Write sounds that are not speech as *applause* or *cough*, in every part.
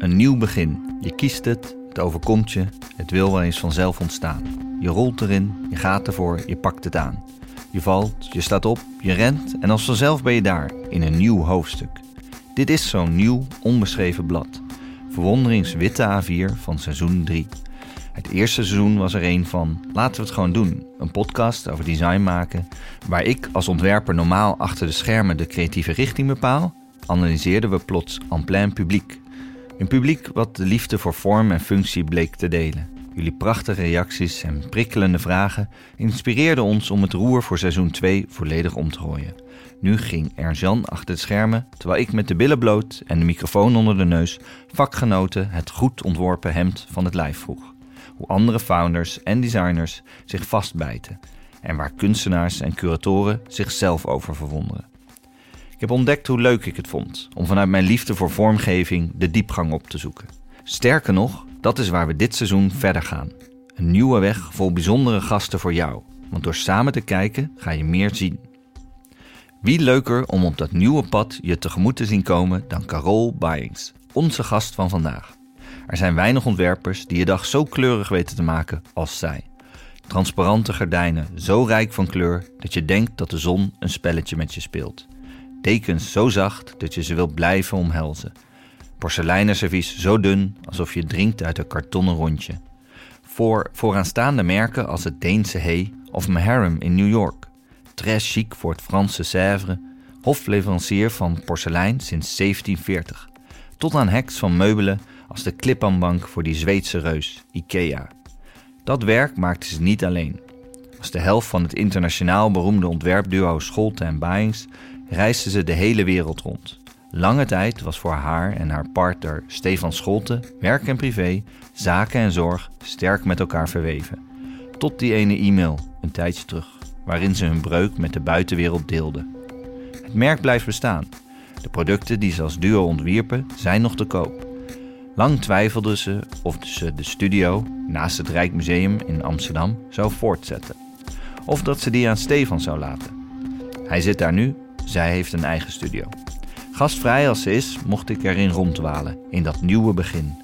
Een nieuw begin. Je kiest het, het overkomt je, het wil wel eens vanzelf ontstaan. Je rolt erin, je gaat ervoor, je pakt het aan. Je valt, je staat op, je rent en als vanzelf ben je daar, in een nieuw hoofdstuk. Dit is zo'n nieuw, onbeschreven blad. Verwonderingswitte A4 van seizoen 3. Het eerste seizoen was er een van Laten we het gewoon doen. Een podcast over design maken, waar ik als ontwerper normaal achter de schermen de creatieve richting bepaal, analyseerden we plots en plein publiek. Een publiek wat de liefde voor vorm en functie bleek te delen. Jullie prachtige reacties en prikkelende vragen inspireerden ons om het roer voor seizoen 2 volledig om te gooien. Nu ging Erjan achter de schermen, terwijl ik met de billen bloot en de microfoon onder de neus vakgenoten het goed ontworpen hemd van het lijf vroeg. Hoe andere founders en designers zich vastbijten en waar kunstenaars en curatoren zichzelf over verwonderen. Ik heb ontdekt hoe leuk ik het vond om vanuit mijn liefde voor vormgeving de diepgang op te zoeken. Sterker nog, dat is waar we dit seizoen verder gaan. Een nieuwe weg vol bijzondere gasten voor jou, want door samen te kijken ga je meer zien. Wie leuker om op dat nieuwe pad je tegemoet te zien komen dan Carol Byings, onze gast van vandaag. Er zijn weinig ontwerpers die je dag zo kleurig weten te maken als zij. Transparante gordijnen, zo rijk van kleur dat je denkt dat de zon een spelletje met je speelt. Dekens zo zacht dat je ze wilt blijven omhelzen. Porseleinen servies zo dun alsof je drinkt uit een kartonnen rondje. Voor vooraanstaande merken als het Deense Hey of Maharam in New York. Très chic voor het Franse Sèvres. Hofleverancier van porselein sinds 1740. Tot aan heks van meubelen als de Klippanbank voor die Zweedse reus, IKEA. Dat werk maakte ze niet alleen. Als de helft van het internationaal beroemde ontwerpduo Scholte en Byings reisde ze de hele wereld rond. Lange tijd was voor haar en haar partner Stefan Scholte werk en privé, zaken en zorg sterk met elkaar verweven. Tot die ene e-mail, een tijdje terug, waarin ze hun breuk met de buitenwereld deelden. Het merk blijft bestaan. De producten die ze als duo ontwierpen zijn nog te koop. Lang twijfelden ze of ze de studio naast het Rijksmuseum in Amsterdam zou voortzetten. Of dat ze die aan Stefan zou laten. Hij zit daar nu, zij heeft een eigen studio. Gastvrij als ze is, mocht ik erin rondwalen, in dat nieuwe begin.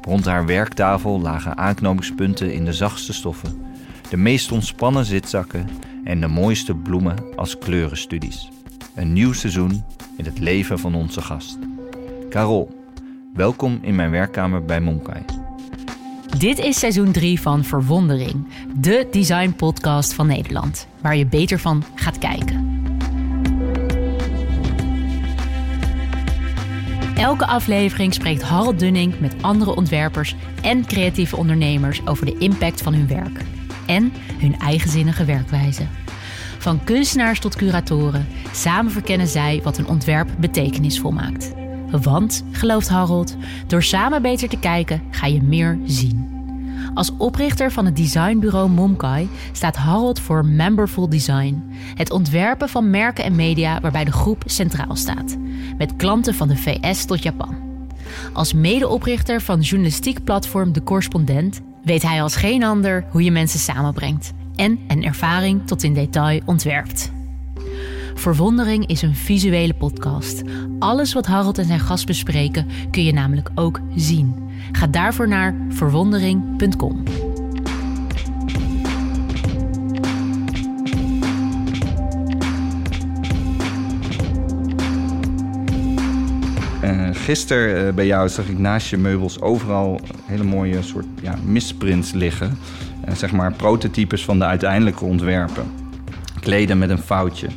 Rond haar werktafel lagen aanknopingspunten in de zachtste stoffen, de meest ontspannen zitzakken en de mooiste bloemen als kleurenstudies. Een nieuw seizoen in het leven van onze gast. Carol, welkom in mijn werkkamer bij Monkai. Dit is seizoen 3 van Verwondering, de design podcast van Nederland, waar je beter van gaat kijken. Elke aflevering spreekt Harold Dunning met andere ontwerpers en creatieve ondernemers over de impact van hun werk en hun eigenzinnige werkwijze. Van kunstenaars tot curatoren, samen verkennen zij wat een ontwerp betekenisvol maakt. Want, gelooft Harold, door samen beter te kijken ga je meer zien. Als oprichter van het designbureau Momkai staat Harold voor Memberful Design. Het ontwerpen van merken en media waarbij de groep centraal staat. Met klanten van de VS tot Japan. Als medeoprichter van journalistiek platform De Correspondent weet hij als geen ander hoe je mensen samenbrengt en een ervaring tot in detail ontwerpt. Verwondering is een visuele podcast. Alles wat Harold en zijn gast bespreken kun je namelijk ook zien. Ga daarvoor naar verwondering.com. Uh, gisteren uh, bij jou zag ik naast je meubels overal hele mooie soort ja, misprints liggen. Uh, zeg maar prototypes van de uiteindelijke ontwerpen. Kleden met een foutje.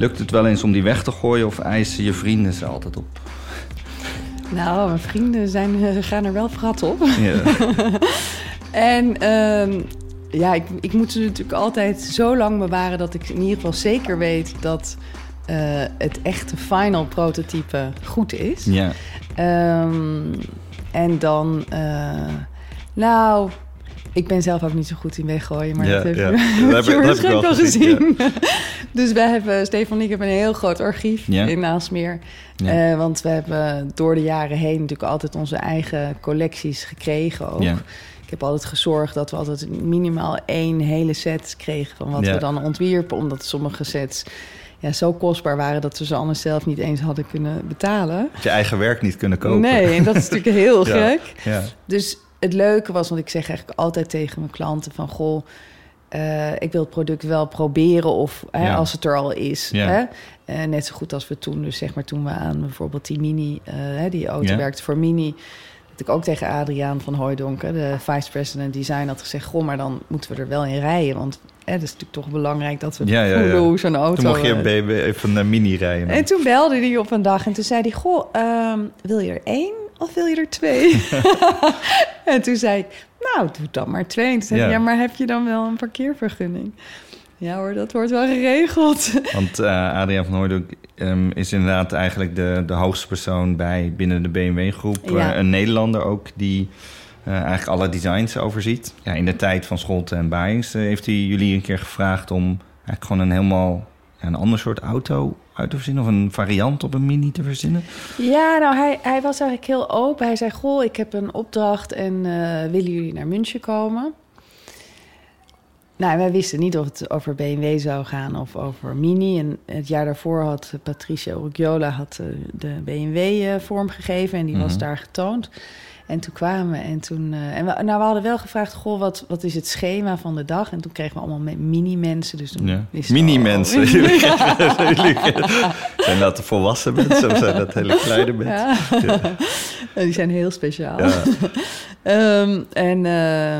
Lukt het wel eens om die weg te gooien of eisen je vrienden ze altijd op? Nou, mijn vrienden zijn, eh, gaan er wel prat op. Ja. *laughs* en um, ja, ik, ik moet ze natuurlijk altijd zo lang bewaren dat ik in ieder geval zeker weet dat uh, het echte final prototype goed is. Ja. Um, en dan, uh, nou, ik ben zelf ook niet zo goed in weggooien, maar Ja, dat heb ja. *laughs* heb je waarschijnlijk al gezien, *laughs* dus wij hebben, Stefan en ik hebben een heel groot archief Ja. in Aalsmeer. Ja. Eh, want we hebben door de jaren heen natuurlijk altijd onze eigen collecties gekregen ook. Ja. Ik heb altijd gezorgd dat we altijd minimaal één hele set kregen van wat we dan ontwierpen. Omdat sommige sets ja, zo kostbaar waren dat we ze anders zelf niet eens hadden kunnen betalen. Dat je eigen werk niet kunnen kopen. Nee, en dat is natuurlijk heel *laughs* gek. Ja. Dus het leuke was, want ik zeg eigenlijk altijd tegen mijn klanten van... goh, eh, ik wil het product wel proberen of hè, Ja. als het er al is. Ja. Hè? Eh, net zo goed als we toen, dus zeg maar toen we aan bijvoorbeeld die Mini... eh, die auto Ja. werkte voor Mini... dat ik ook tegen Adriaan van Hooijdonk, hè, de vice-president design, had gezegd... goh, maar dan moeten we er wel in rijden, want... Dat is natuurlijk toch belangrijk dat we Ja, ja, ja. voelen hoe zo'n auto... Toen mocht je een, BB even een mini rijden. en toen belde hij op een dag en toen zei hij... Goh, ehm, wil je er één of wil je er twee? *laughs* en toen zei ik, nou, doe dan maar twee. En toen zei Ja. ja, maar heb je dan wel een parkeervergunning? Ja hoor, dat wordt wel geregeld. *laughs* Want eh Adriaan van Hooydonk ehm, is inderdaad eigenlijk de, de hoogste persoon bij binnen de BMW-groep. Ja. Eh, een Nederlander ook die eh, eigenlijk alle designs overziet. Ja, in de tijd van Scholte en eh, heeft hij jullie een keer gevraagd om eigenlijk gewoon een helemaal ja, een ander soort auto uit te verzinnen. Of een variant op een Mini te verzinnen. Ja, nou, hij, hij was eigenlijk heel open. Hij zei, goh, ik heb een opdracht en eh, willen jullie naar München komen? Nou, wij wisten niet of het over BMW zou gaan of over Mini. En het jaar daarvoor had Patricia Urgiola had, eh, de BMW eh, vormgegeven en die was Mhm. daar getoond. En toen kwamen we en toen... eh, en we, nou, we hadden wel gevraagd, goh, wat, wat is het schema van de dag? En toen kregen we allemaal me- mini-mensen. Dus Ja. Mini-mensen. *laughs* *laughs* Zijn dat de volwassen mensen of zijn dat hele kleine mensen? *laughs* Ja. Die zijn heel speciaal. Ja. Ehm, en, eh,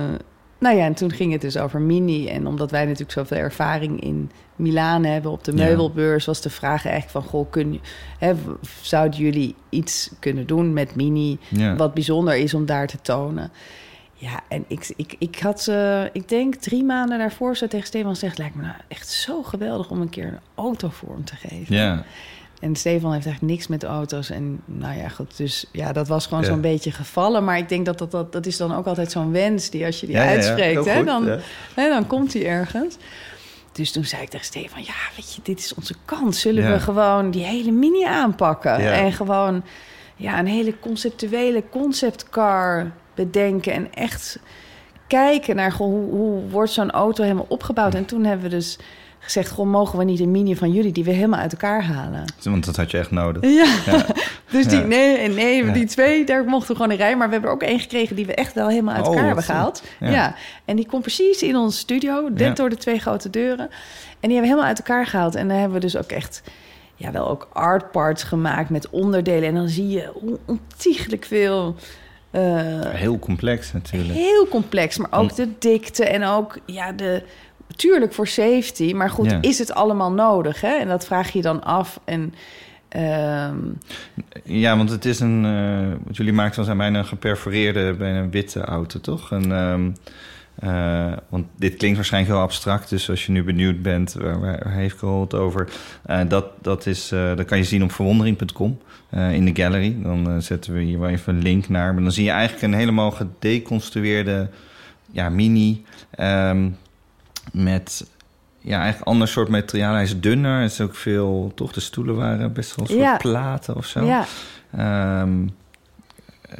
nou ja, en toen ging het dus over Mini. En omdat wij natuurlijk zoveel ervaring in Milaan hebben op de meubelbeurs, was de vraag eigenlijk van: goh, kun, hè, zouden jullie iets kunnen doen met Mini? Ja. Wat bijzonder is om daar te tonen. Ja, en ik, ik, ik had, eh, ik denk drie maanden daarvoor zo tegen Stefan gezegd: lijkt me nou echt zo geweldig om een keer een auto vorm te geven. ja. En Stefan heeft eigenlijk niks met auto's. En nou ja, goed. Dus ja, dat was gewoon Ja. zo'n beetje gevallen. Maar ik denk dat dat, dat dat is dan ook altijd zo'n wens die als je die Ja, ja, ja. uitspreekt, hè, goed, dan, hè, dan komt die ergens. Dus toen zei ik tegen Stefan, ja, weet je, dit is onze kans. Zullen we gewoon die hele mini aanpakken? En gewoon ja, een hele conceptuele conceptcar bedenken. En echt kijken naar hoe, hoe wordt zo'n auto helemaal opgebouwd. En toen hebben we dus gezegd, goh, mogen we niet een mini van jullie die we helemaal uit elkaar halen? Want dat had je echt nodig. Ja, Ja. *laughs* dus die, nee, en nee, Ja. die twee, daar mochten we gewoon in rijden. Maar we hebben er ook één gekregen die we echt wel helemaal uit Oh, elkaar hebben gehaald. Ja. En die komt precies in onze studio, net door de twee grote deuren. En die hebben we helemaal uit elkaar gehaald. En daar hebben we dus ook echt, ja, wel ook art parts gemaakt met onderdelen. En dan zie je ontiegelijk veel... eh, Heel complex natuurlijk. heel complex, maar ook de dikte en ook ja, de. Tuurlijk voor safety, maar goed, Ja. is het allemaal nodig? Hè? En dat vraag je dan af. En ehm, Ja, want het is een. eh, wat jullie maakten was bijna een geperforeerde, bijna een witte auto, toch? Een, ehm, eh, want dit klinkt waarschijnlijk heel abstract, dus als je nu benieuwd bent, waar, heeft gehoord over? eh, dat, dat, is, dat kan je zien op verwondering.com in de gallery. Dan zetten we hier wel even een link naar. Maar dan zie je eigenlijk een helemaal gedeconstrueerde ja, mini. ehm, met ja, eigenlijk ander soort materiaal. Hij is dunner. Het is ook veel, toch? De stoelen waren best wel een soort Ja. platen of zo. ja, Ehm,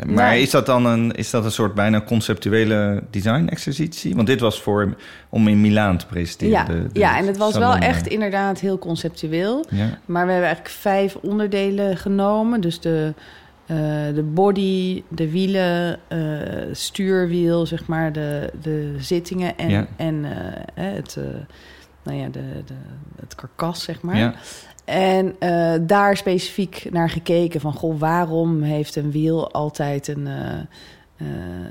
maar Nee. is dat dan een, is dat een soort bijna conceptuele design-exercitie? Want dit was voor, om in Milaan te presenteren. ja, de- de ja, en het was wel salon, echt eh, inderdaad heel conceptueel. Ja, Maar we hebben eigenlijk vijf onderdelen genomen. Dus de, eh, de body, de wielen, eh, stuurwiel, zeg maar, de, de zittingen en, Ja. en eh, het, nou ja, de, de, het karkas, zeg maar. ja, En daar specifiek naar gekeken van... goh, waarom heeft een wiel altijd een,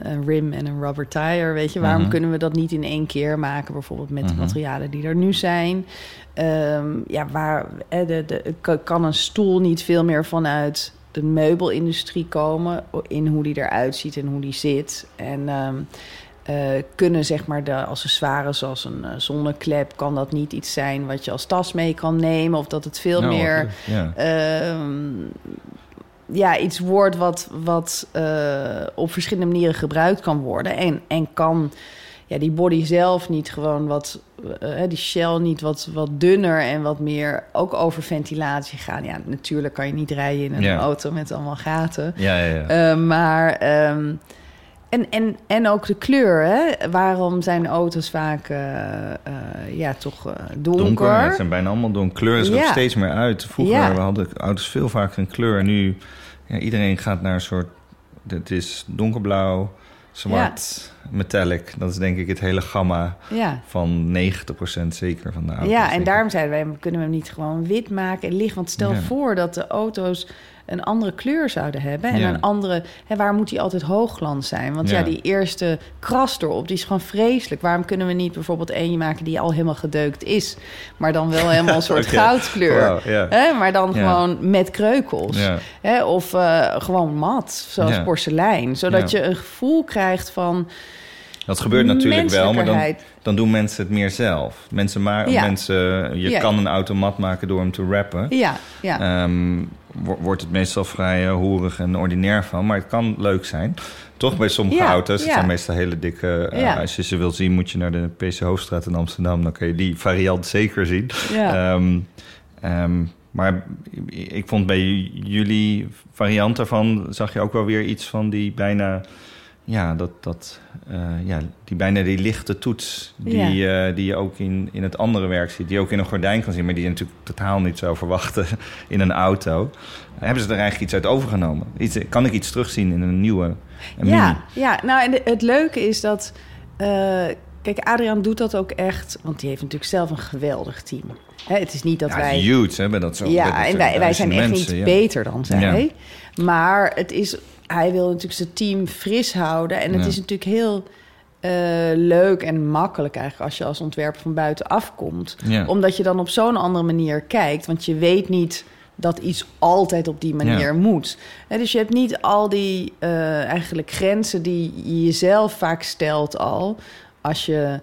een rim en een rubber tire, weet je? Waarom Mhm. kunnen we dat niet in één keer maken? Bijvoorbeeld met de Mhm. materialen die er nu zijn. Ehm, ja, waar de, de, ka- kan een stoel niet veel meer vanuit de meubelindustrie komen... in hoe die eruit ziet en hoe die zit. En... ehm, eh, kunnen zeg maar de accessoires zoals een eh, zonneklep... kan dat niet iets zijn wat je als tas mee kan nemen... of dat het veel Nou, meer ehm, ja, iets wordt wat, wat eh, op verschillende manieren gebruikt kan worden. En, en kan ja, die body zelf niet gewoon wat, eh, die shell niet wat, wat dunner en wat meer ook over ventilatie gaan. Ja, natuurlijk kan je niet rijden in een Ja. auto met allemaal gaten. ja, ja, ja. Eh, maar ehm, En, en, en ook de kleur, hè? Waarom zijn auto's vaak eh, ja, toch uh, donker? Donker, het zijn bijna allemaal donker. Kleur is er Ja. steeds meer uit. Vroeger Ja. we hadden auto's veel vaker een kleur. En nu, ja, iedereen gaat naar een soort... Het is donkerblauw, zwart, metallic. Dat is denk ik het hele gamma Ja. van 90% zeker van de auto's. Ja, en daarom zeiden wij, kunnen we hem niet gewoon wit maken en licht? Want stel Ja. voor dat de auto's een andere kleur zouden hebben. En Ja. een andere... Hè, waar moet die altijd hoogglans zijn? Want ja. Ja. die eerste kras erop, die is gewoon vreselijk. Waarom kunnen we niet bijvoorbeeld eentje maken die al helemaal gedeukt is... maar dan wel helemaal een *laughs* soort goudkleur? Hè, maar dan gewoon met kreukels. Hè, of eh, gewoon mat, zoals porselein. Zodat je een gevoel krijgt van Dat gebeurt natuurlijk wel, maar dan, dan doen mensen het meer zelf. Mensen maar, Ja. mensen, je Ja. kan een automat maken door hem te rappen. Ja, ja. Ehm, wo- wordt het meestal vrij hoerig en ordinair van, maar het kan leuk zijn. Toch bij sommige Ja, auto's, het ja. zijn meestal hele dikke... eh, Ja. Als je ze wil zien, moet je naar de PC Hoofdstraat in Amsterdam. Dan kun je die variant zeker zien. Ja. Ehm, maar ik vond bij jullie variant daarvan... zag je ook wel weer iets van die bijna... Ja, dat, dat, eh, ja, die bijna die lichte toets die, eh, die je ook in, in het andere werk ziet. Die je ook in een gordijn kan zien, maar die je natuurlijk totaal niet zou verwachten *laughs* in een auto. Hebben ze er eigenlijk iets uit overgenomen? Iets, kan ik iets terugzien in een nieuwe een ja, Mini? ja, nou en het leuke is dat. eh, kijk, Adriaan doet dat ook echt, want die heeft natuurlijk zelf een geweldig team. Hè, het is niet dat Ja, wij. huge, hè, bij dat zo. ja, dat en wij, wij zijn echt niet ja. beter dan zij. Ja. Maar het is, hij wil natuurlijk zijn team fris houden. En het Ja. is natuurlijk heel eh, leuk en makkelijk eigenlijk als je als ontwerper van buiten afkomt. Ja. Omdat je dan op zo'n andere manier kijkt. Want je weet niet dat iets altijd op die manier Ja. moet. Dus je hebt niet al die eh, eigenlijk grenzen die je jezelf vaak stelt al... als je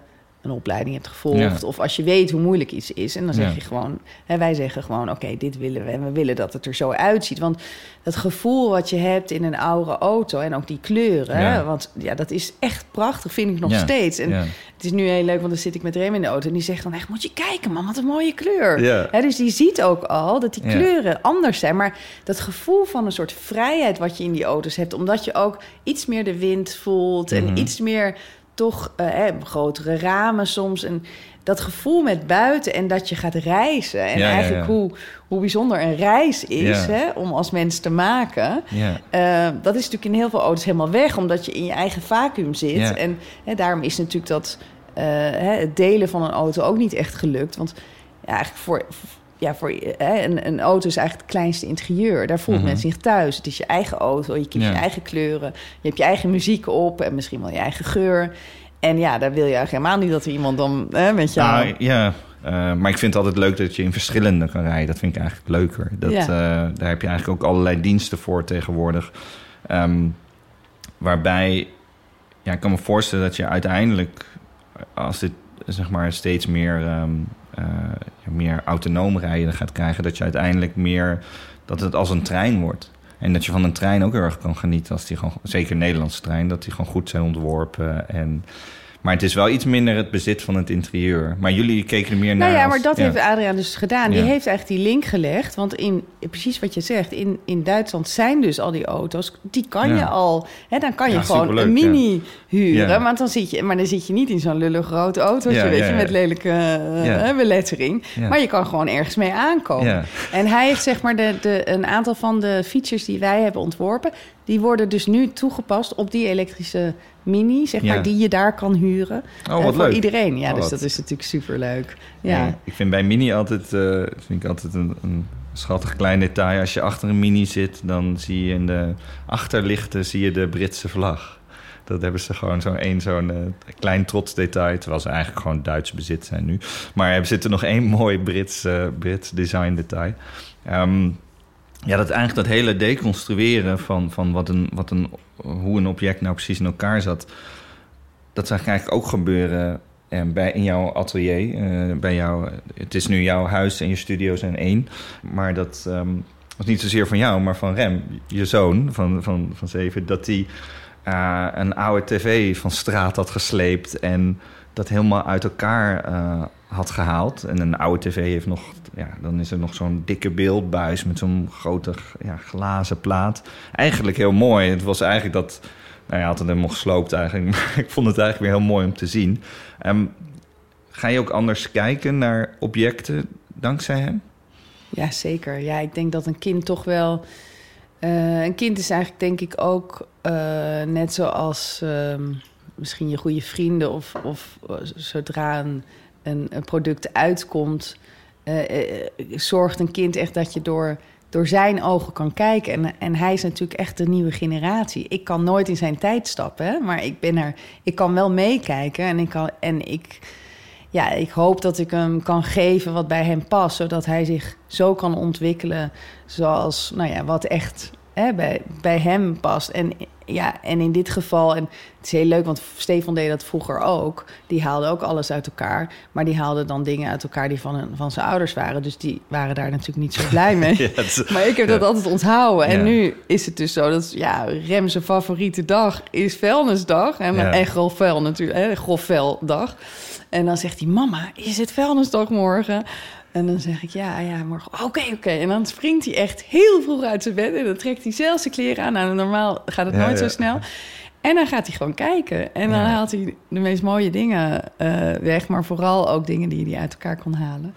een opleiding hebt gevolgd... Ja. of als je weet hoe moeilijk iets is. En dan zeg Ja. je gewoon... Hè, wij zeggen gewoon, oké, dit willen we... en we willen dat het er zo uitziet. Want het gevoel wat je hebt in een oude auto... en ook die kleuren... Ja. want ja, dat is echt prachtig, vind ik nog steeds. En het is nu heel leuk, want dan zit ik met Rem in de auto... en die zegt dan echt, moet je kijken man, wat een mooie kleur. Ja. Hè, dus die ziet ook al dat die kleuren anders zijn. Maar dat gevoel van een soort vrijheid wat je in die auto's hebt... omdat je ook iets meer de wind voelt... en Mhm. iets meer toch eh, grotere ramen soms... En, dat gevoel met buiten en dat je gaat reizen. En Ja, eigenlijk ja. Hoe, hoe bijzonder een reis is hè, om als mens te maken. Ja. Eh, dat is natuurlijk in heel veel auto's helemaal weg, omdat je in je eigen vacuüm zit. En hè, daarom is natuurlijk dat eh, hè, het delen van een auto ook niet echt gelukt. Want ja, eigenlijk voor, ja, voor hè, een, een auto is eigenlijk het kleinste interieur. Daar voelt Mhm. men zich thuis. Het is je eigen auto, je kiest Ja. je eigen kleuren. Je hebt je eigen muziek op en misschien wel je eigen geur. En ja, daar wil je eigenlijk helemaal niet dat er iemand dan hè, met jou... Nou, ja, eh, maar ik vind het altijd leuk dat je in verschillende kan rijden. Dat vind ik eigenlijk leuker. Dat, Ja. eh, daar heb je eigenlijk ook allerlei diensten voor tegenwoordig. Ehm, waarbij, ja, ik kan me voorstellen dat je uiteindelijk, als dit zeg maar steeds meer, ehm, eh, meer autonoom rijden gaat krijgen, dat je uiteindelijk meer, dat het als een trein wordt. En dat je van een trein ook heel erg kan genieten als die gewoon, zeker een Nederlandse trein, dat die gewoon goed zijn ontworpen. En, maar het is wel iets minder het bezit van het interieur. Maar jullie keken er meer naar. Nou ja, als- maar dat heeft Adriaan dus gedaan. Die Ja. heeft eigenlijk die link gelegd. Want in, precies wat je zegt, in, in Duitsland zijn dus al die auto's. Die kan je al. Hè, dan kan je gewoon een mini huren. Want dan zit je, maar dan zit je niet in zo'n lullig grote autootje, Ja, weet je, met lelijke eh, belettering. Maar je kan gewoon ergens mee aankomen. En hij heeft zeg maar de, de, een aantal van de features die wij hebben ontworpen, die worden dus nu toegepast op die elektrische mini, zeg Ja. maar, die je daar kan huren. Oh, Eh, wat voor leuk. iedereen. Ja, Oh, dus wat. dat is natuurlijk superleuk. Ja. Ja. Ik vind bij Mini altijd, eh, vind ik altijd een, een schattig klein detail. Als je achter een Mini zit, dan zie je in de achterlichten zie je de Britse vlag. Dat hebben ze gewoon zo'n één zo'n eh, klein trots detail. Terwijl ze eigenlijk gewoon Duits bezit zijn nu. Maar er zit er nog één mooi Brits, Brits design detail. Ehm, ja, dat eigenlijk dat hele deconstrueren van, van wat een, wat een, hoe een object nou precies in elkaar zat. Dat zag eigenlijk ook gebeuren eh, bij, in jouw atelier. eh, bij jou, het is nu jouw huis en je studio zijn één. Maar dat ehm, was niet zozeer van jou, maar van Rem, je zoon van, van, van zeven. Dat die eh, een oude tv van straat had gesleept en dat helemaal uit elkaar eh, had gehaald. En een oude tv heeft nog, ja, dan is er nog zo'n dikke beeldbuis met zo'n grote ja, glazen plaat. Eigenlijk heel mooi. Het was eigenlijk dat nou, hij had het helemaal gesloopt eigenlijk. *laughs* Maar ik vond het eigenlijk weer heel mooi om te zien. Ehm, ga je ook anders kijken naar objecten dankzij hem? Ja, zeker. Ja, ik denk dat een kind toch wel... eh, een kind is eigenlijk denk ik ook eh, net zoals ehm, misschien je goede vrienden... of, of eh, zodra een, een, product uitkomt... eh, eh, zorgt een kind echt dat je door, door zijn ogen kan kijken. En, en hij is natuurlijk echt de nieuwe generatie. Ik kan nooit in zijn tijd stappen, maar ik, ben er, ik kan wel meekijken. En ik, kan, en ik, ja, ik hoop dat ik hem kan geven wat bij hem past... zodat hij zich zo kan ontwikkelen zoals, nou ja, wat echt hè, bij, bij hem past. En, ja, en in dit geval, en het is heel leuk, want Stefan deed dat vroeger ook. Die haalde ook alles uit elkaar. Maar die haalde dan dingen uit elkaar die van, van zijn ouders waren. Dus die waren daar natuurlijk niet zo *laughs* blij mee. Ja, het is- Maar ik heb dat ja. altijd onthouden. En Ja. nu is het dus zo dat ja, Rem zijn favoriete dag is vuilnisdag. En, Ja. en grof vuil natuurlijk, hè, grof vuildag. En dan zegt hij, mama, is het vuilnisdag morgen? En dan zeg ik, ja, ja, morgen. Oké, oké. En dan springt hij echt heel vroeg uit zijn bed. En dan trekt hij zelf zijn kleren aan. Nou, normaal gaat het Ja, nooit ja. zo snel. En dan gaat hij gewoon kijken. En dan Ja. haalt hij de meest mooie dingen eh, weg. Maar vooral ook dingen die hij uit elkaar kon halen.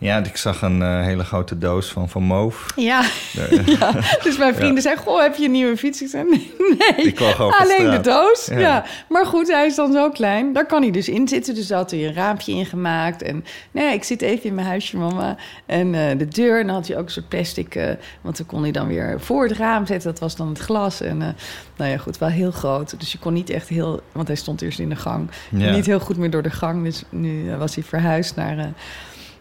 Ja, ik zag een eh, hele grote doos van Van Moof. Ja, *laughs* ja. dus mijn vrienden zeiden, goh, heb je een nieuwe fiets? Ik zei, *laughs* nee, nee. Alleen de doos. Ja. Ja. maar goed, hij is dan zo klein. Daar kan hij dus in zitten. Dus daar had hij een raampje in gemaakt. En nee, ik zit even in mijn huisje, mama. En eh, de deur, en dan had hij ook een soort plastic... eh, want dan kon hij dan weer voor het raam zetten. Dat was dan het glas. En nou ja, goed, wel heel groot. Dus je kon niet echt heel... Want hij stond eerst in de gang. Ja. Niet heel goed meer door de gang. Dus nu was hij verhuisd naar...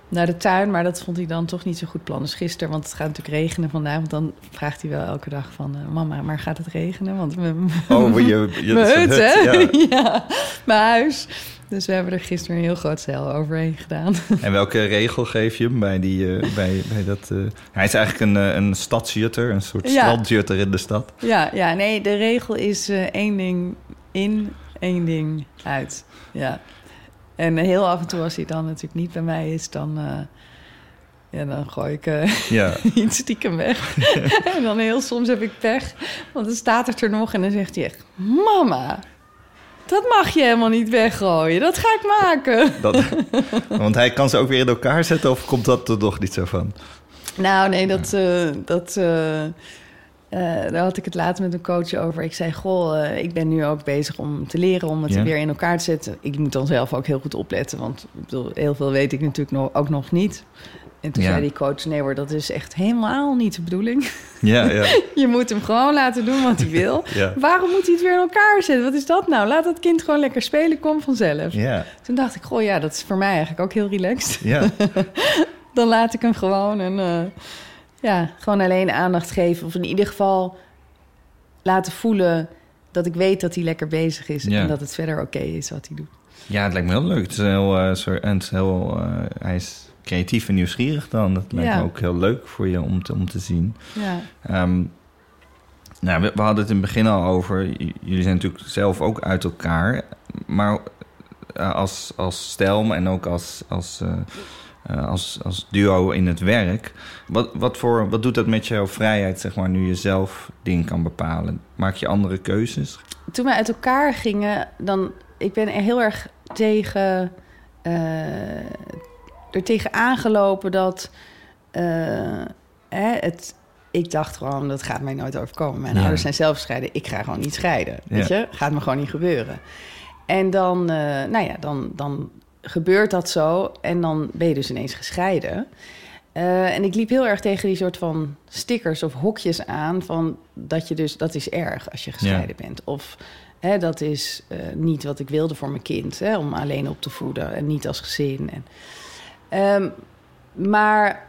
naar de tuin, maar dat vond hij dan toch niet zo goed plan. Dus gisteren, want het gaat natuurlijk regenen vandaag. Want dan vraagt hij wel elke dag van... eh, mama, maar gaat het regenen? Want mijn Oh, je, je, *laughs* mijn hut, hè? Ja. *laughs* Ja. mijn huis. Dus we hebben er gisteren een heel groot zeil overheen gedaan. *laughs* En welke regel geef je hem bij, die, eh, bij, bij dat... eh, Hij is eigenlijk een, een stadsjutter, een soort Ja. in de stad. ja, ja, nee, de regel is één ding in, één ding uit. Ja. En heel af en toe, als hij dan natuurlijk niet bij mij is, dan, eh, ja, dan gooi ik eh, Ja, *laughs* iets stiekem weg. *laughs* en dan heel soms heb ik pech, want dan staat het er nog en dan zegt hij echt... Mama, dat mag je helemaal niet weggooien. Dat ga ik maken. *laughs* dat, want hij kan ze ook weer in elkaar zetten... of komt dat er toch niet zo van? Nou, nee, dat, eh, dat, eh, daar had ik het later met een coach over. Ik zei, goh, eh, ik ben nu ook bezig om te leren om het weer in elkaar te zetten. Ik moet dan zelf ook heel goed opletten, want ik bedoel, heel veel weet ik natuurlijk nog, ook nog niet. En toen Ja. zei die coach, nee hoor, dat is echt helemaal niet de bedoeling. Ja, ja, *laughs* Je moet hem gewoon laten doen wat hij wil. *laughs* ja. Waarom moet hij het weer in elkaar zetten? Wat is dat nou? Laat dat kind gewoon lekker spelen, kom vanzelf. Ja, Toen dacht ik, goh, ja, dat is voor mij eigenlijk ook heel relaxed. ja. *laughs* dan laat ik hem gewoon en eh, ja, gewoon alleen aandacht geven. Of in ieder geval laten voelen dat ik weet dat hij lekker bezig is Ja. en dat het verder oké is wat hij doet. Ja, het lijkt me heel leuk. Het is heel, soort- en het is heel, eh, hij is creatief en nieuwsgierig dan. Dat lijkt Ja. me ook heel leuk voor je om te, om te zien. Ja, Ehm, nou, we, we hadden het in het begin al over. j- Jullie zijn natuurlijk zelf ook uit elkaar. Maar eh, als, als stel en ook als, als, eh, als, als duo in het werk. Wat, wat, voor, wat doet dat met jouw vrijheid, zeg maar, nu je zelf dingen kan bepalen? Maak je andere keuzes? toen we uit elkaar gingen, dan ik ben er heel erg tegen eh, er tegen aangelopen dat eh, hè, het. Ik dacht gewoon, dat gaat mij nooit overkomen. Mijn ouders zijn zelf gescheiden. Ik ga gewoon niet scheiden. Weet je? Gaat me gewoon niet gebeuren. En dan, nou ja, dan, dan gebeurt dat zo. En dan ben je dus ineens gescheiden. Eh, en ik liep heel erg tegen die soort van stickers of hokjes aan. Van dat je dus, dat is erg als je gescheiden bent. Of hè, dat is eh, niet wat ik wilde voor mijn kind. Hè, om alleen op te voeden en niet als gezin. En, Ehm, maar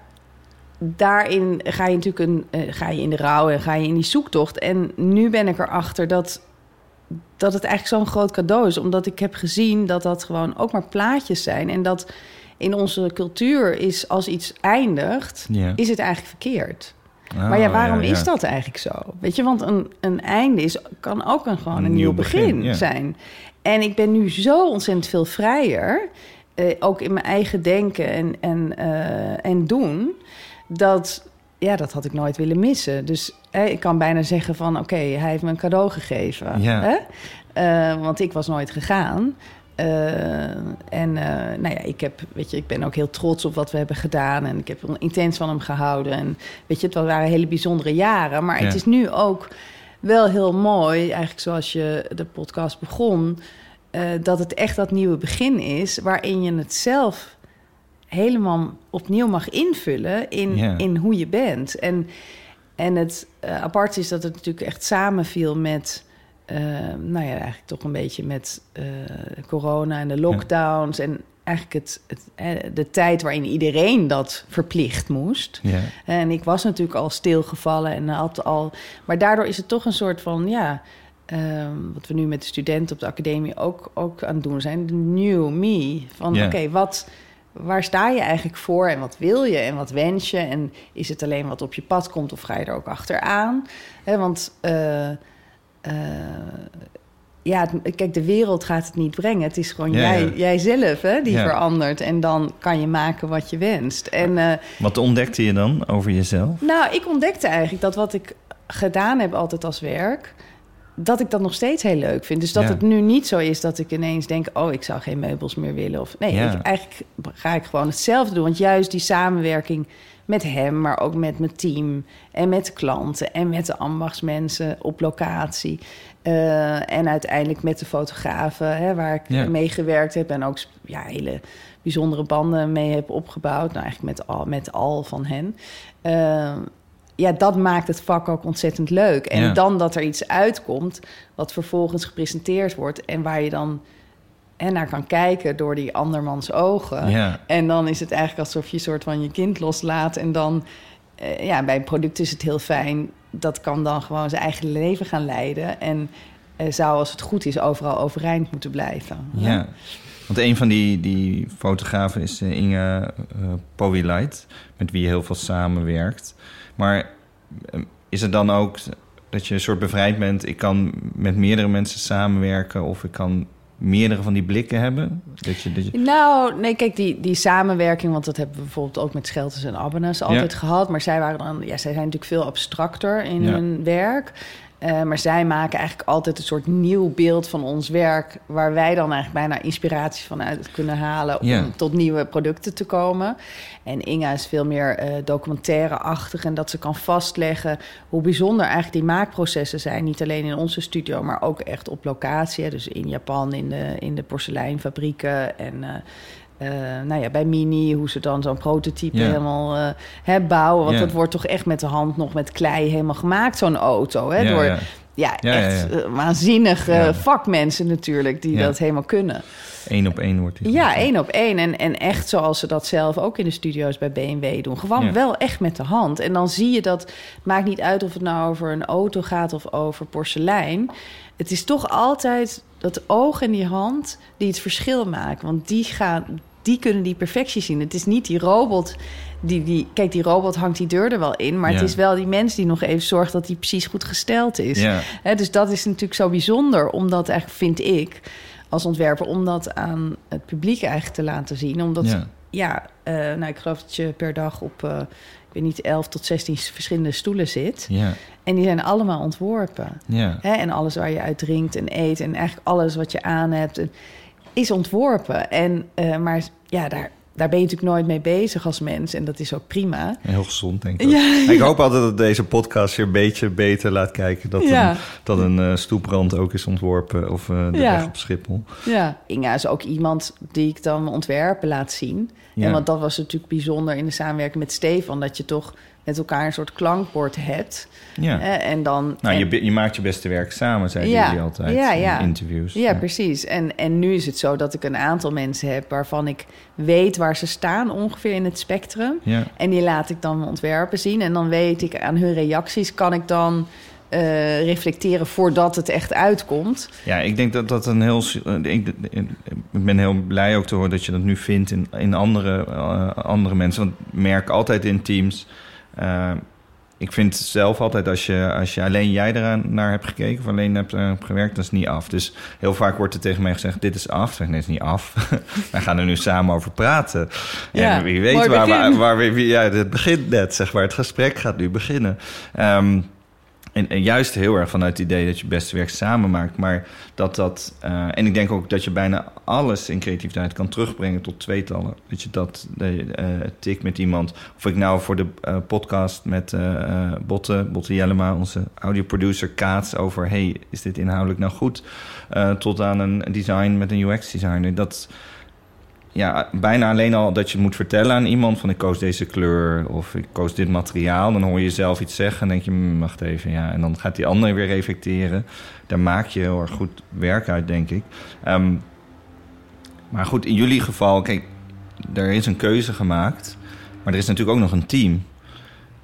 daarin ga je natuurlijk een, eh, ga je in de rouw en ga je in die zoektocht. En nu ben ik erachter dat, dat het eigenlijk zo'n groot cadeau is. Omdat ik heb gezien dat dat gewoon ook maar plaatjes zijn. En dat in onze cultuur is als iets eindigt, is het eigenlijk verkeerd. Oh, maar ja, waarom ja, ja. is dat eigenlijk zo? Weet je, want een, een einde is, kan ook een, gewoon een, nieuw begin, ja. zijn. En ik ben nu zo ontzettend veel vrijer, eh, ook in mijn eigen denken en, en, eh, en doen, dat ja, dat had ik nooit willen missen. Dus hè, ik kan bijna zeggen van... oké, hij heeft me een cadeau gegeven. Ja. Hè? Eh, want ik was nooit gegaan. Eh, en eh, nou ja, ik, heb, weet je, ik ben ook heel trots op wat we hebben gedaan. En ik heb intens van hem gehouden. En weet je, het waren hele bijzondere jaren. Maar Ja. het is nu ook wel heel mooi, eigenlijk zoals je de podcast begon... dat het echt dat nieuwe begin is... waarin je het zelf helemaal opnieuw mag invullen in, in hoe je bent. En, en het eh, apart is dat het natuurlijk echt samenviel met... eh, nou ja, eigenlijk toch een beetje met eh, corona en de lockdowns... en eigenlijk het, het, de tijd waarin iedereen dat verplicht moest. Ja. En ik was natuurlijk al stilgevallen en had al... Maar daardoor is het toch een soort van, ja... ehm, wat we nu met de studenten op de academie ook, ook aan het doen zijn... de new me. Van Ja. oké, wat... Waar sta je eigenlijk voor en wat wil je en wat wens je? En is het alleen wat op je pad komt of ga je er ook achteraan? Want eh, eh, ja, het- kijk, de wereld gaat het niet brengen. Het is gewoon Ja, jij, ja. jijzelf hè, die Ja. verandert. En dan kan je maken wat je wenst. En eh, Wat ontdekte je dan over jezelf? nou, ik ontdekte eigenlijk dat wat ik gedaan heb altijd als werk... dat ik dat nog steeds heel leuk vind. Dus dat Ja. het nu niet zo is dat ik ineens denk... oh, ik zou geen meubels meer willen. Of, nee, Ja. ik, eigenlijk ga ik gewoon hetzelfde doen. Want juist die samenwerking met hem, maar ook met mijn team... en met de klanten en met de ambachtsmensen op locatie... eh, en uiteindelijk met de fotografen, hè, waar ik Ja. mee gewerkt heb... en ook ja, hele bijzondere banden mee heb opgebouwd. Nou, eigenlijk met al, met al van hen. Eh, ja, dat maakt het vak ook ontzettend leuk. En Ja. dan dat er iets uitkomt wat vervolgens gepresenteerd wordt... en waar je dan en naar kan kijken door die andermans ogen. Ja. En dan is het eigenlijk alsof je een soort van je kind loslaat. En dan, eh, ja, bij een product is het heel fijn. Dat kan dan gewoon zijn eigen leven gaan leiden. En eh, zou, als het goed is, overal overeind moeten blijven. Ja. Want een van die, die fotografen is eh, Inge uh, met wie je heel veel samenwerkt. Maar eh, is het dan ook dat je een soort bevrijd bent? Ik kan met meerdere mensen samenwerken of ik kan meerdere van die blikken hebben? Dat je, dat je... Nou, nee, kijk, die, die samenwerking, want dat hebben we bijvoorbeeld ook met Schelters en Abbenes altijd Ja. gehad. Maar zij waren dan, ja, zij zijn natuurlijk veel abstracter in Ja. hun werk. Eh, maar zij maken eigenlijk altijd een soort nieuw beeld van ons werk, waar wij dan eigenlijk bijna inspiratie van uit kunnen halen om tot nieuwe producten te komen. En Inga is veel meer eh, documentaire-achtig en dat ze kan vastleggen hoe bijzonder eigenlijk die maakprocessen zijn. Niet alleen in onze studio, maar ook echt op locatie. hè. Dus in Japan, in de, in de porseleinfabrieken en... eh, nou ja, bij Mini, hoe ze dan zo'n prototype helemaal eh, hè, bouwen. Want Ja. dat wordt toch echt met de hand nog met klei helemaal gemaakt, zo'n auto. Hè? Door ja. echt eh, waanzinnige vakmensen natuurlijk die dat helemaal kunnen. Eén op één wordt die Ja, één op één. En, en echt zoals ze dat zelf ook in de studio's bij BMW doen. Gewoon wel echt met de hand. En dan zie je dat, het maakt niet uit of het nou over een auto gaat of over porselein. Het is toch altijd dat oog en die hand die het verschil maken. Want die, gaan, die kunnen die perfectie zien. Het is niet die robot die, die... Kijk, die robot hangt die deur er wel in. Maar Ja. het is wel die mens die nog even zorgt dat die precies goed gesteld is. Ja. Dus dat is natuurlijk zo bijzonder, omdat eigenlijk vind ik als ontwerper om dat aan het publiek eigenlijk te laten zien. Omdat Ja. ja, eh, nou ik geloof dat je per dag op eh, ik weet niet 11 tot 16 verschillende stoelen zit Ja. en die zijn allemaal ontworpen. Ja. En alles waar je uit drinkt en eet en eigenlijk alles wat je aan hebt en- is ontworpen. En eh, maar ja, daar daar ben je natuurlijk nooit mee bezig als mens en dat is ook prima. Heel gezond, denk ik. Ja. *laughs* Ik hoop altijd dat deze podcast je een beetje beter laat kijken... dat Ja. een, dat een eh, stoeprand ook is ontworpen of eh, de weg op Schiphol. Ja. Inga is ook iemand die ik dan ontwerpen laat zien. Ja. En want dat was natuurlijk bijzonder in de samenwerking met Stefan... dat je toch met elkaar een soort klankbord hebt. Ja. Eh, en dan, Nou, en- je, je maakt je beste werk samen, zeiden Ja. jullie altijd Ja, in ja. interviews. Ja, precies. En, en nu is het zo dat ik een aantal mensen heb... waarvan ik weet waar ze staan ongeveer in het spectrum. Ja. En die laat ik dan ontwerpen zien. En dan weet ik aan hun reacties... kan ik dan eh, reflecteren voordat het echt uitkomt. Ja, ik denk dat dat een heel. eh, Ik, ik ben heel blij ook te horen dat je dat nu vindt in, in andere, andere mensen. Want ik merk altijd in teams. Eh, ik vind zelf altijd als je, als je alleen jij eraan naar hebt gekeken of alleen hebt, uh, gewerkt, dat is niet af. Dus heel vaak wordt er tegen mij gezegd: dit is af. Nee, het is niet af. *laughs* Wij gaan er nu samen over praten. Ja, en wie weet waar, waar, waar, we. Ja, het begint net, zeg maar. Het gesprek gaat nu beginnen. Um, en, juist heel erg vanuit het idee dat je beste werk samen maakt. Maar dat dat. Uh, en ik denk ook dat je bijna alles in creativiteit kan terugbrengen tot tweetallen. Dat je dat uh, tik met iemand. Of ik nou voor de uh, podcast met Botte, Botte Jellema, onze audioproducer, kaats over: hey, is dit inhoudelijk nou goed? tot aan een design met een UX-designer. Dat ja, bijna alleen al dat je moet vertellen aan iemand van ik koos deze kleur of ik koos dit materiaal. Dan hoor je zelf iets zeggen en denk je, hm, wacht even, ja. En dan gaat die ander weer reflecteren. Daar maak je heel erg goed werk uit, denk ik. Um, maar goed, in jullie geval, kijk, er is een keuze gemaakt. Maar er is natuurlijk ook nog een team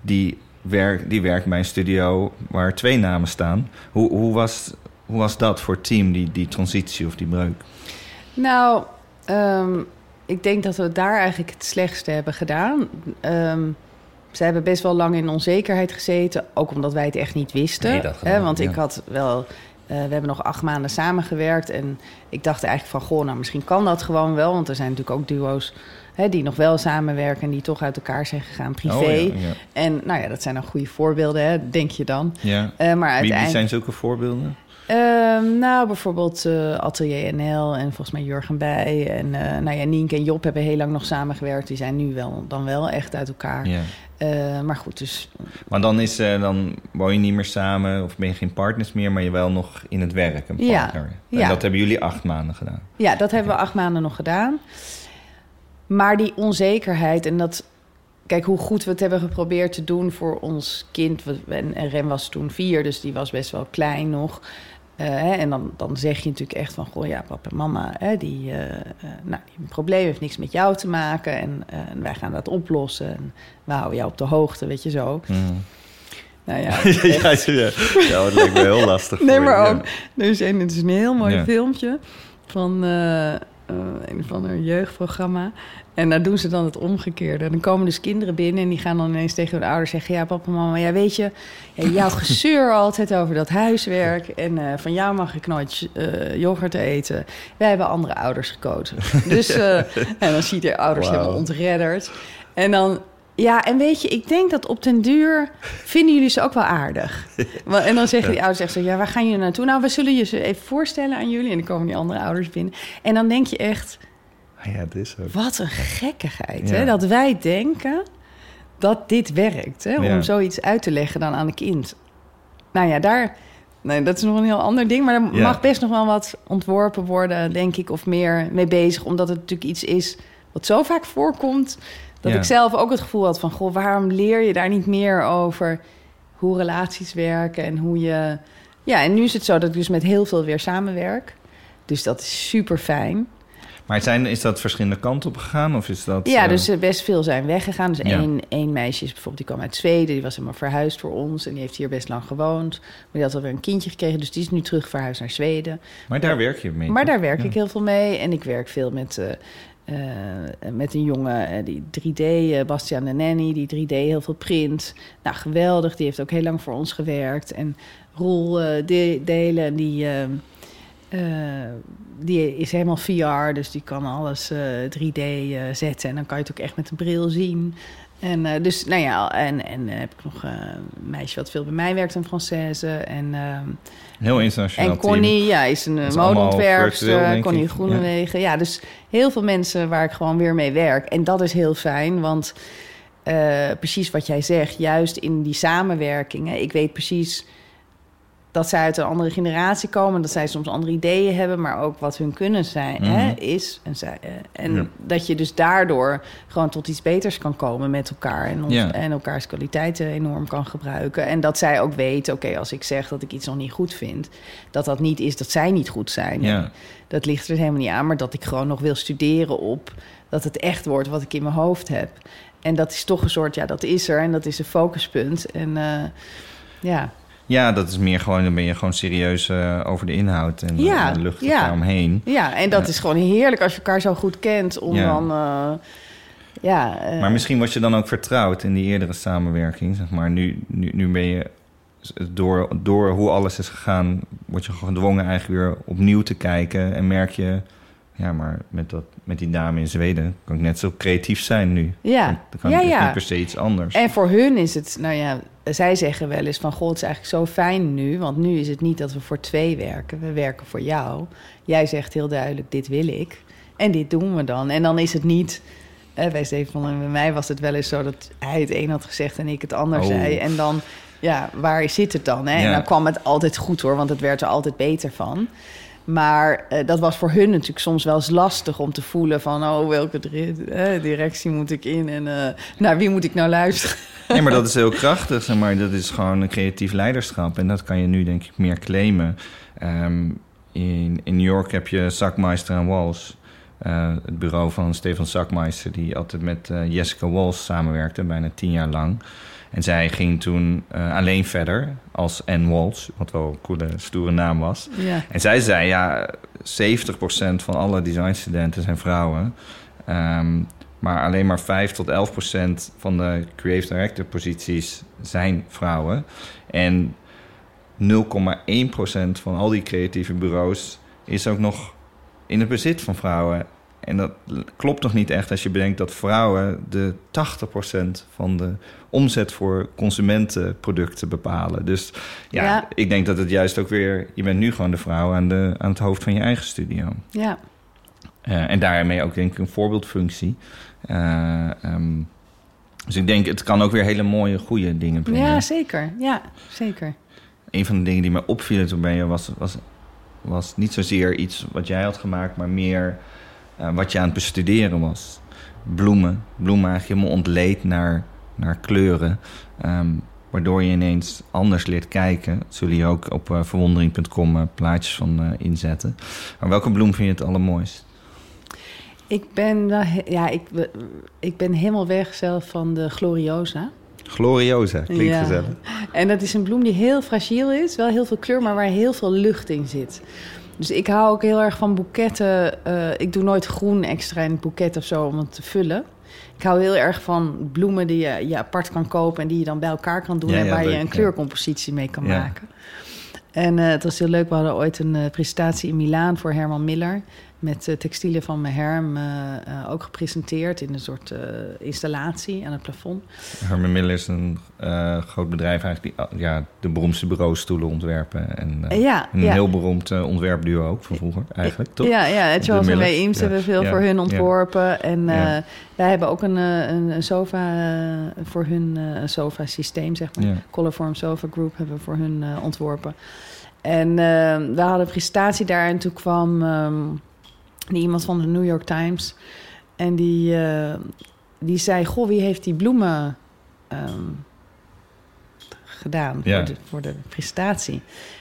die, werk, die werkt bij een studio waar twee namen staan. Hoe, hoe, was, hoe was dat voor het team, die, die transitie of die breuk? Nou, um, ik denk dat we daar eigenlijk het slechtste hebben gedaan. Um, ze hebben best wel lang in onzekerheid gezeten. Ook omdat wij het echt niet wisten. Nee, hè, want ik had wel. Uh, we hebben nog acht maanden samengewerkt. En ik dacht eigenlijk van, goh, nou misschien kan dat gewoon wel. Want er zijn natuurlijk ook duo's hè, die nog wel samenwerken en die toch uit elkaar zijn gegaan privé. Oh, ja, ja. En nou ja, dat zijn dan goede voorbeelden, hè, denk je dan. Ja. Uh, maar uiteindelijk... Wie zijn zulke voorbeelden? Um, nou, bijvoorbeeld uh, Atelier NL en volgens mij Jurgen Bij. En uh, nou ja, Nienke en Job hebben heel lang nog samengewerkt. Die zijn nu wel, dan wel echt uit elkaar. Ja. Uh, maar goed, dus... Maar dan, is, dan woon je niet meer samen of ben je geen partners meer... maar je wel nog in het werk een partner. Ja. En dat hebben jullie acht maanden gedaan? Ja, dat hebben we acht maanden nog gedaan. Maar die onzekerheid en dat... Kijk, hoe goed we het hebben geprobeerd te doen voor ons kind. En Rem was toen vier, dus die was best wel klein nog... Uh, hè, en dan, dan zeg je natuurlijk echt van, goh ja, papa en mama, hè, die, uh, uh, nou, die probleem heeft niks met jou te maken en wij gaan dat oplossen. En we houden jou op de hoogte, weet je zo. Mm. Nou *laughs* ja, ja, ja, ja, dat lijkt me heel lastig. nee, maar ook, er is een, het is een heel mooi ja. filmpje van een of ander jeugdprogramma. En daar doen ze dan het omgekeerde. Dan komen dus kinderen binnen en die gaan dan ineens tegen hun ouders zeggen... ja, papa, mama, ja, weet je, ja, jouw *laughs* gezeur altijd over dat huiswerk... en uh, van jou mag ik nooit uh, yoghurt eten. Wij hebben andere ouders gekozen. *laughs* Dus, uh, en dan zie je de ouders wow. helemaal ontredderd. En dan... Ja, en weet je, ik denk dat op den duur vinden jullie ze ook wel aardig. *laughs* En dan zeggen die ouders echt zo, ja, waar gaan jullie naartoe? Nou, we zullen je ze even voorstellen aan jullie. En dan komen die andere ouders binnen. En dan denk je echt... Ja, het is ook. Wat een gekkigheid, hè? Dat wij denken dat dit werkt, hè? Om ja. zoiets uit te leggen dan aan een kind. Nou ja, daar... Nee, dat is nog een heel ander ding. Maar er ja. mag best nog wel wat ontworpen worden, denk ik, of meer mee bezig. Omdat het natuurlijk iets is wat zo vaak voorkomt. Dat ja. ik zelf ook het gevoel had van... Goh, waarom leer je daar niet meer over hoe relaties werken en hoe je... Ja, en nu is het zo dat ik dus met heel veel weer samenwerk. Dus dat is super fijn. Maar zijn, is dat verschillende kanten op gegaan? Of is dat, ja, dus best veel zijn weggegaan. Dus ja. één, één meisje is bijvoorbeeld, die kwam uit Zweden. Die was helemaal verhuisd voor ons. En die heeft hier best lang gewoond. Maar die had alweer een kindje gekregen. Dus die is nu terug verhuisd naar Zweden. Maar daar werk je mee? Maar daar werk ja. ik heel veel mee. En ik werk veel met... Uh, uh, met een jongen, uh, die 3D, uh, Bastiaan de Nanny, die 3D heel veel print. Nou, geweldig. Die heeft ook heel lang voor ons gewerkt. En Roel de delen, die uh, die is helemaal VR, dus die kan alles uh, 3D uh, zetten. En dan kan je het ook echt met een bril zien. En uh, dus, nou ja, en, en heb ik nog een meisje wat veel bij mij werkt, een Française. En, Heel internationaal En Connie, team. ja, is een modeontwerpster. Connie Groenewegen. Ja. ja, dus heel veel mensen waar ik gewoon weer mee werk. En dat is heel fijn, want precies wat jij zegt, juist in die samenwerkingen. Ik weet precies dat zij uit een andere generatie komen, dat zij soms andere ideeën hebben, maar ook wat hun kunnen zijn, mm -hmm. hè, is. En, zij, en ja. dat je dus daardoor gewoon tot iets beters kan komen met elkaar en, ons, ja. en elkaars kwaliteiten enorm kan gebruiken. En dat zij ook weten, oké, okay, als ik zeg dat ik iets nog niet goed vind, dat dat niet is dat zij niet goed zijn. Ja. Dat ligt er helemaal niet aan, maar dat ik gewoon nog wil studeren op dat het echt wordt wat ik in mijn hoofd heb. En dat is toch een soort, ja, dat is er en dat is een focuspunt. En uh, ja. Ja, dat is meer gewoon, dan ben je gewoon serieus uh, over de inhoud en ja, uh, de lucht ja. omheen. Ja, en dat uh, is gewoon heerlijk als je elkaar zo goed kent om dan ja, eh, Maar misschien was je dan ook vertrouwd in die eerdere samenwerking. Zeg maar. nu, nu, nu ben je door, door hoe alles is gegaan, word je gedwongen eigenlijk weer opnieuw te kijken. En merk je, ja, maar met, dat, met die dame in Zweden kan ik net zo creatief zijn nu. Ja. Dan kan Ja, ik ja. niet per se iets anders. En voor hun is het, nou ja, zij zeggen wel eens van... God, het is eigenlijk zo fijn nu. Want nu is het niet dat we voor twee werken. We werken voor jou. Jij zegt heel duidelijk, dit wil ik. En dit doen we dan. En dan is het niet... eh, bij Stefan en bij mij was het wel eens zo dat hij het een had gezegd en ik het ander Oh. zei. En dan, ja, waar zit het dan? Hè? Ja. En dan kwam het altijd goed hoor, want het werd er altijd beter van. Maar eh, dat was voor hun natuurlijk soms wel eens lastig om te voelen van... oh, welke eh, directie moet ik in en eh, naar wie moet ik nou luisteren? Nee, maar dat is heel krachtig, zeg maar. Dat is gewoon een creatief leiderschap. En dat kan je nu, denk ik, meer claimen. Ehm, in, in New York heb je Zakmeister en Walls. Het bureau van Stefan Zakmeister... die altijd met Jessica Walls samenwerkte, bijna tien jaar lang. En zij ging toen eh, alleen verder als Anne Walsh... wat wel een coole, stoere naam was. Ja. En zij zei, ja, 70% van alle designstudenten zijn vrouwen. Ehm, maar alleen maar 5 tot 11% van de creative director posities zijn vrouwen. En 0,1% van al die creatieve bureaus is ook nog in het bezit van vrouwen. En dat klopt toch niet echt als je bedenkt dat vrouwen de 80% van de omzet voor consumentenproducten bepalen. Dus ja, Ja. ik denk dat het juist ook weer... Je bent nu gewoon de vrouw aan, de, aan het hoofd van je eigen studio. Ja. Eh, en daarmee ook denk ik een voorbeeldfunctie. Eh, ehm, dus ik denk, het kan ook weer hele mooie, goede dingen brengen. ja, zeker. Ja, zeker. Een van de dingen die mij opvielen toen bij je was, was, was niet zozeer iets wat jij had gemaakt, maar meer wat je aan het bestuderen was. Bloemen. Bloemen eigenlijk helemaal ontleed naar, naar kleuren. Ehm, waardoor je ineens anders leert kijken. Dat zullen je ook op eh, verwondering.com eh, plaatjes van eh, inzetten. Maar welke bloem vind je het allermooist? Ik ben, ja, ik, ik ben helemaal weg zelf van de Gloriosa. Gloriosa, klinkt Ja. gezellig. En dat is een bloem die heel fragiel is, wel heel veel kleur, maar waar heel veel lucht in zit. Dus ik hou ook heel erg van boeketten. Eh, ik doe nooit groen extra in het boeket of zo om het te vullen. Ik hou heel erg van bloemen die je, je apart kan kopen en die je dan bij elkaar kan doen Ja, en ja, waar je een kleurcompositie mee kan maken. En eh, het was heel leuk. We hadden ooit een eh, presentatie in Milaan voor Herman Miller. Met eh, textielen van Meherm eh, eh, ook gepresenteerd in een soort installatie aan het plafond. Herman Miller is een groot bedrijf eigenlijk die ja, de beroemdste bureaustoelen ontwerpen. En, ja, een ja. heel beroemd ontwerpduo ook van vroeger eigenlijk, toch? Ja, ja Charles en. Ray Eames hebben veel voor hun ontworpen. En wij hebben ook een, een, sofa voor hun sofa systeem, zeg maar. Colorform Sofa Group hebben we voor hun ontworpen. En we hadden een presentatie daar en toen kwam ehm, die iemand van de New York Times. En die, eh, die zei, goh, wie heeft die bloemen ehm, gedaan Ja. voor, de, voor de presentatie?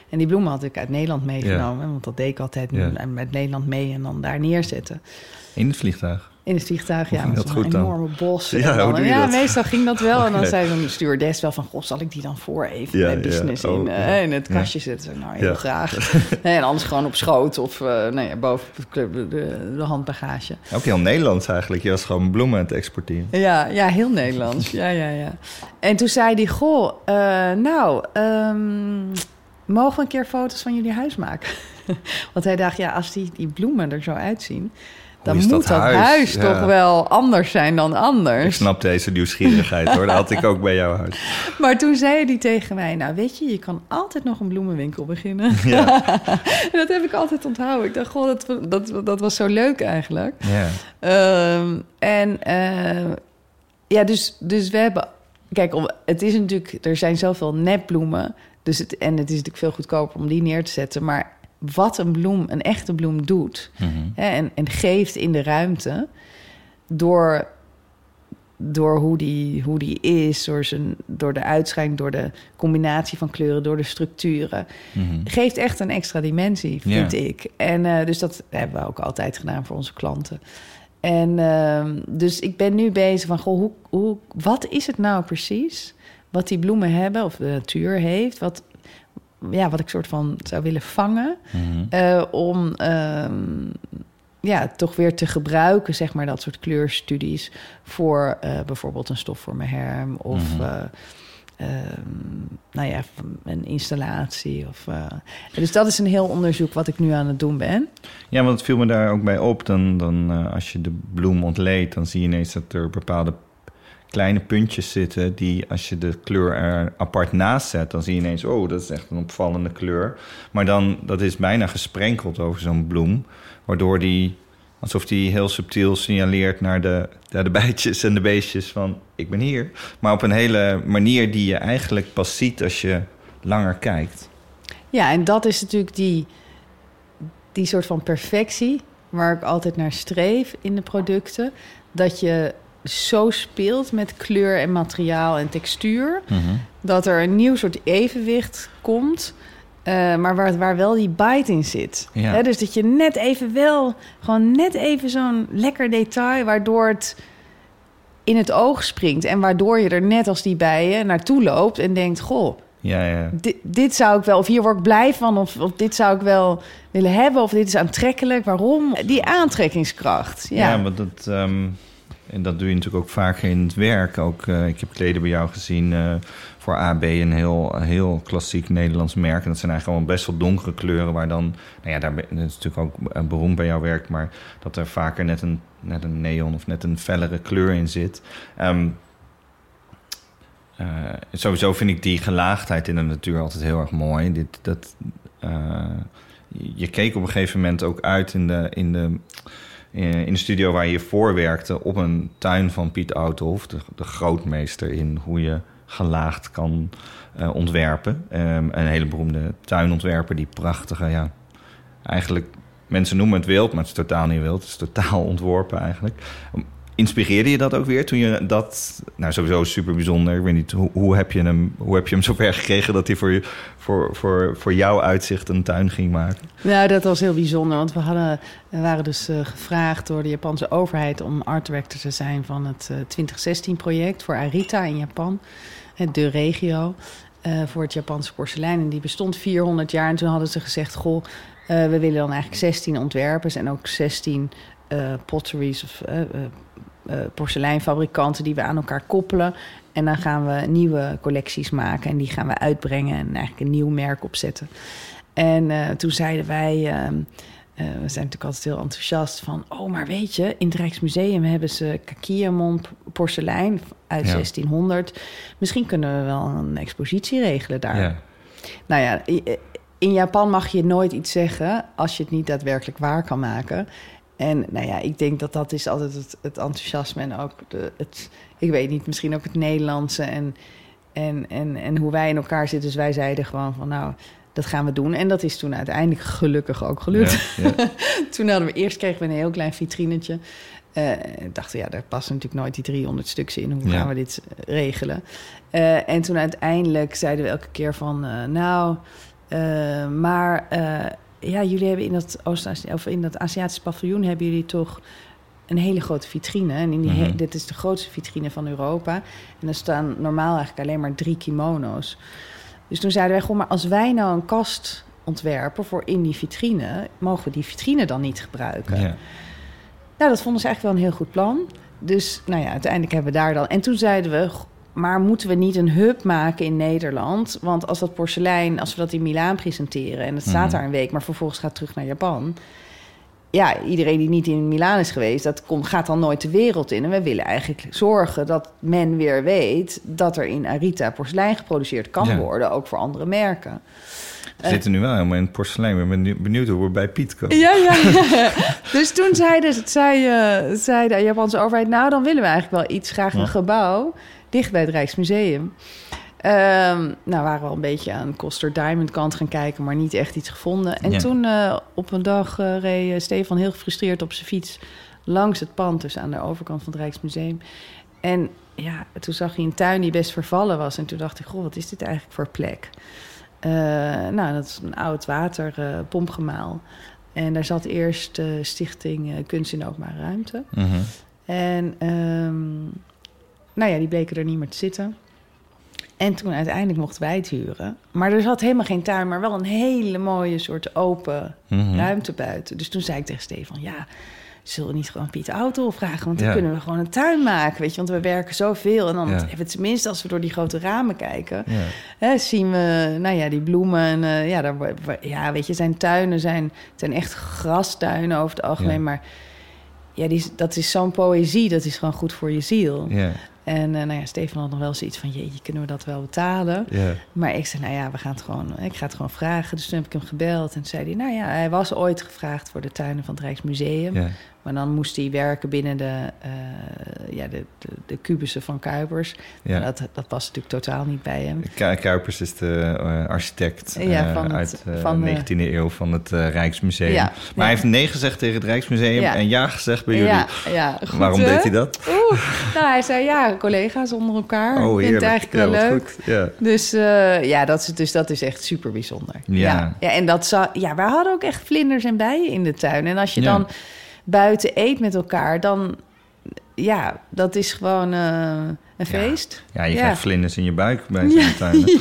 En die bloemen had ik uit Nederland meegenomen. Want dat deed ik altijd Ja. met Nederland mee en dan daar neerzetten. In het vliegtuig. In het vliegtuig, ja. met dan? enorme bos. Ja, dan- ja, dat? meestal ging dat wel. En dan *laughs* zei zo'n stewardess wel van... Goh, zal ik die dan voor even Ja, bij ja. business Oh, in, ja. eh, in het kastje zetten? Nou, heel graag. *laughs* nee, en anders gewoon op schoot of eh, ja, boven de, de, de handbagage. Ook heel Nederlands eigenlijk. Je was gewoon bloemen aan het exporteren. Ja, ja, heel Nederlands. ja, ja, ja. En toen zei hij, goh, eh, nou, ehm, mogen we een keer foto's van jullie huis maken? *laughs* Want hij dacht, ja, als die, die bloemen er zo uitzien... dan moet dat dat huis, huis? Ja. toch wel anders zijn dan Ik anders. snap deze nieuwsgierigheid hoor. Dat had ik ook bij jouw huis. *laughs* Maar toen zei hij tegen mij, nou weet je, je kan altijd nog een bloemenwinkel beginnen. *laughs* Ja. En *laughs* dat heb ik altijd onthouden. Ik dacht, goh, dat, dat, dat was zo leuk eigenlijk. Ja. Ehm, en eh, ja, dus, dus we hebben. Kijk, het is natuurlijk. Er zijn zoveel nepbloemen. Dus het, en het is natuurlijk veel goedkoper om die neer te zetten. Maar wat een bloem, een echte bloem doet. Mhm. Hè, en, en geeft in de ruimte. Door, door hoe, die, hoe die is, door, zijn, door de uitschijning, door de combinatie van kleuren, door de structuren. Mhm. Geeft echt een extra dimensie, vind ik. En eh, dus dat hebben we ook altijd gedaan voor onze klanten. En ehm, dus ik ben nu bezig van, goh, hoe, hoe, wat is het nou precies wat die bloemen hebben of de natuur heeft, wat, ja, wat ik soort van zou willen vangen Mhm. eh, om, ehm, ja, toch weer te gebruiken, zeg maar, dat soort kleurstudies voor eh, bijvoorbeeld een stof voor mijn herm of. Mhm. eh, ehm, nou ja, een installatie. Of, dus dat is een heel onderzoek wat ik nu aan het doen ben. Ja, want het viel me daar ook bij op. Dan, dan als je de bloem ontleedt, dan zie je ineens dat er bepaalde kleine puntjes zitten die als je de kleur er apart naast zet, dan zie je ineens, oh, dat is echt een opvallende kleur. Maar dan, dat is bijna gesprenkeld over zo'n bloem, waardoor die, alsof die heel subtiel signaleert naar de, naar de bijtjes en de beestjes van, ik ben hier. Maar op een hele manier die je eigenlijk pas ziet als je langer kijkt. Ja, en dat is natuurlijk die, die soort van perfectie waar ik altijd naar streef in de producten. Dat je zo speelt met kleur en materiaal en textuur. Dat er een nieuw soort evenwicht komt. eh, maar waar, waar wel die bite in zit. Ja. Dus dat je net even wel, gewoon net even zo'n lekker detail, waardoor het in het oog springt. En waardoor je er net als die bijen naartoe loopt en denkt: Goh, Ja, ja. dit, dit zou ik wel, of hier word ik blij van, of, of dit zou ik wel willen hebben, of dit is aantrekkelijk. Waarom? Die aantrekkingskracht. Ja, Ja, want dat, ehm, en dat doe je natuurlijk ook vaker in het werk. Ook, eh, ik heb kleden bij jou gezien eh, voor AB, een heel, heel klassiek Nederlands merk. En dat zijn eigenlijk allemaal best wel donkere kleuren, waar dan, nou ja, daar dat is natuurlijk ook eh, beroemd bij jouw werk, maar dat er vaker net een, net een neon of net een fellere kleur in zit. Ehm, eh, sowieso vind ik die gelaagdheid in de natuur altijd heel erg mooi. Dit, dat, je keek op een gegeven moment ook uit in de, in de, in de studio waar je voor werkte... op een tuin van Piet Outhoff, de, de grootmeester in hoe je gelaagd kan eh, ontwerpen. Ehm, een hele beroemde tuinontwerper die prachtige, ja, eigenlijk... Mensen noemen het wild, maar het is totaal niet wild. Het is totaal ontworpen eigenlijk. Inspireerde je dat ook weer toen je dat... Nou, sowieso super bijzonder. Ik weet niet, hoe, hoe, heb, je hem, hoe heb je hem zover gekregen... dat hij voor, voor, voor, voor jouw uitzicht een tuin ging maken? Nou, dat was heel bijzonder, want we, hadden, we waren dus eh, gevraagd door de Japanse overheid om art director te zijn van het eh, 2016-project voor Arita in Japan, hè, de regio, eh, voor het Japanse porselein. En die bestond 400 jaar en toen hadden ze gezegd, goh, eh, we willen dan eigenlijk 16 ontwerpers en ook 16 eh, potteries of eh, porseleinfabrikanten die we aan elkaar koppelen. En dan gaan we nieuwe collecties maken en die gaan we uitbrengen en eigenlijk een nieuw merk opzetten. En eh, toen zeiden wij, ehm, eh, we zijn natuurlijk altijd heel enthousiast van, oh, maar weet je, in het Rijksmuseum hebben ze Kakiyamon porselein uit Ja. 1600. Misschien kunnen we wel een expositie regelen daar. Ja. Nou ja, in Japan mag je nooit iets zeggen als je het niet daadwerkelijk waar kan maken. En nou ja, ik denk dat dat is altijd het, het enthousiasme en ook de, het, ik weet niet, misschien ook het Nederlandse en, en, en, en hoe wij in elkaar zitten. Dus wij zeiden gewoon van nou, dat gaan we doen. En dat is toen uiteindelijk gelukkig ook gelukt. Ja, ja. *laughs* toen hadden we eerst kregen we een heel klein vitrinetje. Eh dachten, ja, daar passen natuurlijk nooit die 300 stuks in. Hoe Ja. gaan we dit eh, regelen? Eh, en toen uiteindelijk zeiden we elke keer van, eh, nou, maar ja, jullie hebben in dat, Oost of in dat Aziatische paviljoen hebben jullie toch een hele grote vitrine. En in die Mhm. dit is de grootste vitrine van Europa. En er staan normaal eigenlijk alleen maar drie kimono's. Dus toen zeiden wij, goh, maar als wij nou een kast ontwerpen voor in die vitrine, mogen we die vitrine dan niet gebruiken? Ja. Nou, dat vonden ze eigenlijk wel een heel goed plan. Dus nou ja, uiteindelijk hebben we daar dan. En toen zeiden we, "Goh, maar moeten we niet een hub maken in Nederland? Want als dat porselein, als we dat in Milaan presenteren en het staat Mhm. daar een week, maar vervolgens gaat terug naar Japan. Ja, iedereen die niet in Milaan is geweest, dat komt, gaat dan nooit de wereld in. En we willen eigenlijk zorgen dat men weer weet dat er in Arita porselein geproduceerd kan Ja. worden, ook voor andere merken. We zitten nu wel helemaal in het porselein. Ik ben benieu- benieuwd hoe we bij Piet komen. Ja, ja, ja. *laughs* Dus toen zei, zei, eh, zei de Japanse overheid... nou, dan willen we eigenlijk wel iets, graag een Ja. gebouw... dicht bij het Rijksmuseum. Ehm, nou, waren we al een beetje aan Koster Diamond kant gaan kijken... maar niet echt iets gevonden. En Ja. toen eh, op een dag eh, reed eh, Stefan heel gefrustreerd op zijn fiets... langs het pand, dus aan de overkant van het Rijksmuseum. En ja, toen zag hij een tuin die best vervallen was. En toen dacht ik, goh, wat is dit eigenlijk voor plek? Nou, dat is een oud waterpompgemaal. en daar zat eerst stichting Kunst in Openbare Ruimte. Mhm. En ehm, nou ja, die bleken er niet meer te zitten. En toen uiteindelijk mochten wij het huren. Maar er zat helemaal geen tuin, maar wel een hele mooie soort open Mhm. ruimte buiten. Dus toen zei ik tegen Stefan, ja, zullen we niet gewoon Piet Auto vragen? Want dan Ja. kunnen we gewoon een tuin maken, weet je. Want we werken zoveel. En dan Ja. hebben we tenminste, als we door die grote ramen kijken... Ja. Hè, zien we, nou ja, die bloemen. En, eh, ja, daar, ja, weet je, zijn tuinen zijn, zijn echt grastuinen over het algemeen. Maar ja, die, dat is zo'n poëzie, dat is gewoon goed voor je ziel. En eh, nou ja, Stefan had nog wel zoiets van, jeetje, kunnen we dat wel betalen? Maar ik zei, nou ja, we gaan het gewoon, ik ga het gewoon vragen. Dus toen heb ik hem gebeld en toen zei hij, nou ja, hij was ooit gevraagd voor de tuinen van het Rijksmuseum. Maar dan moest hij werken binnen de, eh, ja, de, de, de kubussen van Kuipers. Ja. Maar Dat, dat was natuurlijk totaal niet bij hem. Ku- Kuipers is de eh, architect Ja, van het- uit van, de eh, 19e eeuw van het Rijksmuseum. Ja, maar ja. hij heeft nee gezegd tegen het Rijksmuseum en ja gezegd bij jullie. Ja, ja, goed, Waarom hè? deed hij dat? Oeh, nou, hij zei ja, collega's onder elkaar. Oh, ik vind het eigenlijk Ja, wel wat leuk. goed. Ja. Dus eh, ja, dat is, dus dat is echt super bijzonder. Ja. ja. en dat zou, ja, wij hadden ook echt vlinders en bijen in de tuin. En als je Ja. dan buiten eet met elkaar, dan ja, dat is gewoon eh, een feest. Ja, je Ja. krijgt vlinders in je buik bij zo'n tuin. *laughs*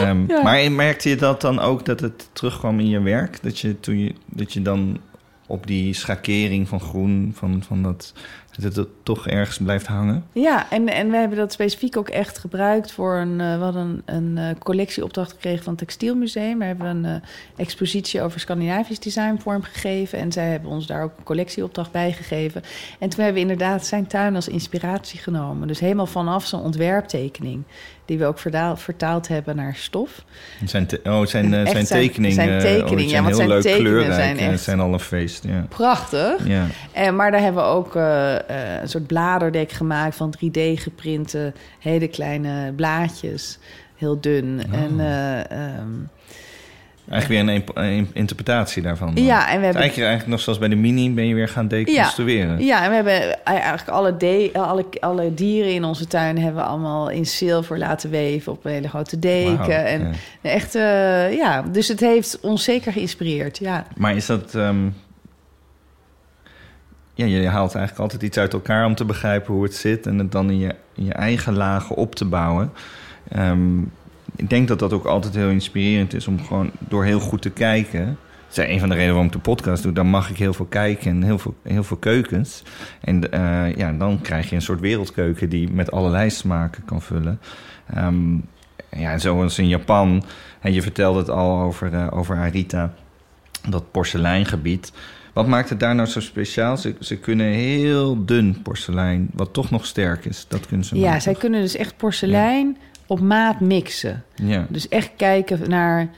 Ehm, Ja. Maar merkte je dat dan ook dat het terugkwam in je werk? Dat je, toen je, dat je dan op die schakering van groen, van, van dat, dat het toch ergens blijft hangen? Ja, en, en we hebben dat specifiek ook echt gebruikt voor een... eh, we hadden een, een eh, collectieopdracht gekregen van het Textielmuseum. Daar hebben we een eh, expositie over Scandinavisch design vormgegeven. En zij hebben ons daar ook een collectieopdracht bij gegeven. En toen hebben we inderdaad zijn tuin als inspiratie genomen. Dus helemaal vanaf zijn ontwerptekening. Die we ook verdaal- vertaald hebben naar stof. Zijn te- oh, zijn, eh, Echt zijn zijn- tekeningen. zijn oh, tekeningen, ja, zijn want heel zijn leuk kleurrijk. zijn echt- zijn al een feest. Ja. Prachtig. Ja. En, maar daar hebben we ook een soort bladerdek gemaakt van 3D geprinte, hele kleine blaadjes, heel dun. Oh. En, eh, ehm, Eigenlijk weer een, interpretatie daarvan. ja, en we Dus hebben. eigenlijk, eigenlijk nog zoals bij de mini ben je weer gaan deconstrueren. Ja, en we hebben eigenlijk alle, de, alle, alle dieren in onze tuin hebben we allemaal in zilver laten weven op een hele grote deken. En ja. echt, eh, ja, dus het heeft ons zeker geïnspireerd. Ja, Maar is dat... ehm, Ja, je haalt eigenlijk altijd iets uit elkaar om te begrijpen hoe het zit... en het dan in je, in je eigen lagen op te bouwen. Ehm, ik denk dat dat ook altijd heel inspirerend is om gewoon door heel goed te kijken... Dat is een van de redenen waarom ik de podcast doe. Dan mag ik heel veel kijken en heel veel, heel veel keukens. En eh, ja, dan krijg je een soort wereldkeuken die met allerlei smaken kan vullen. Ehm, ja, zoals in Japan. En je vertelde het al over, eh, over Arita, dat porseleingebied. Wat maakt het daar nou zo speciaal? Ze, ze kunnen heel dun porselein, wat toch nog sterk is. Dat kunnen ze ja maken. zij kunnen dus echt porselein op maat mixen. Ja, Dus echt kijken naar,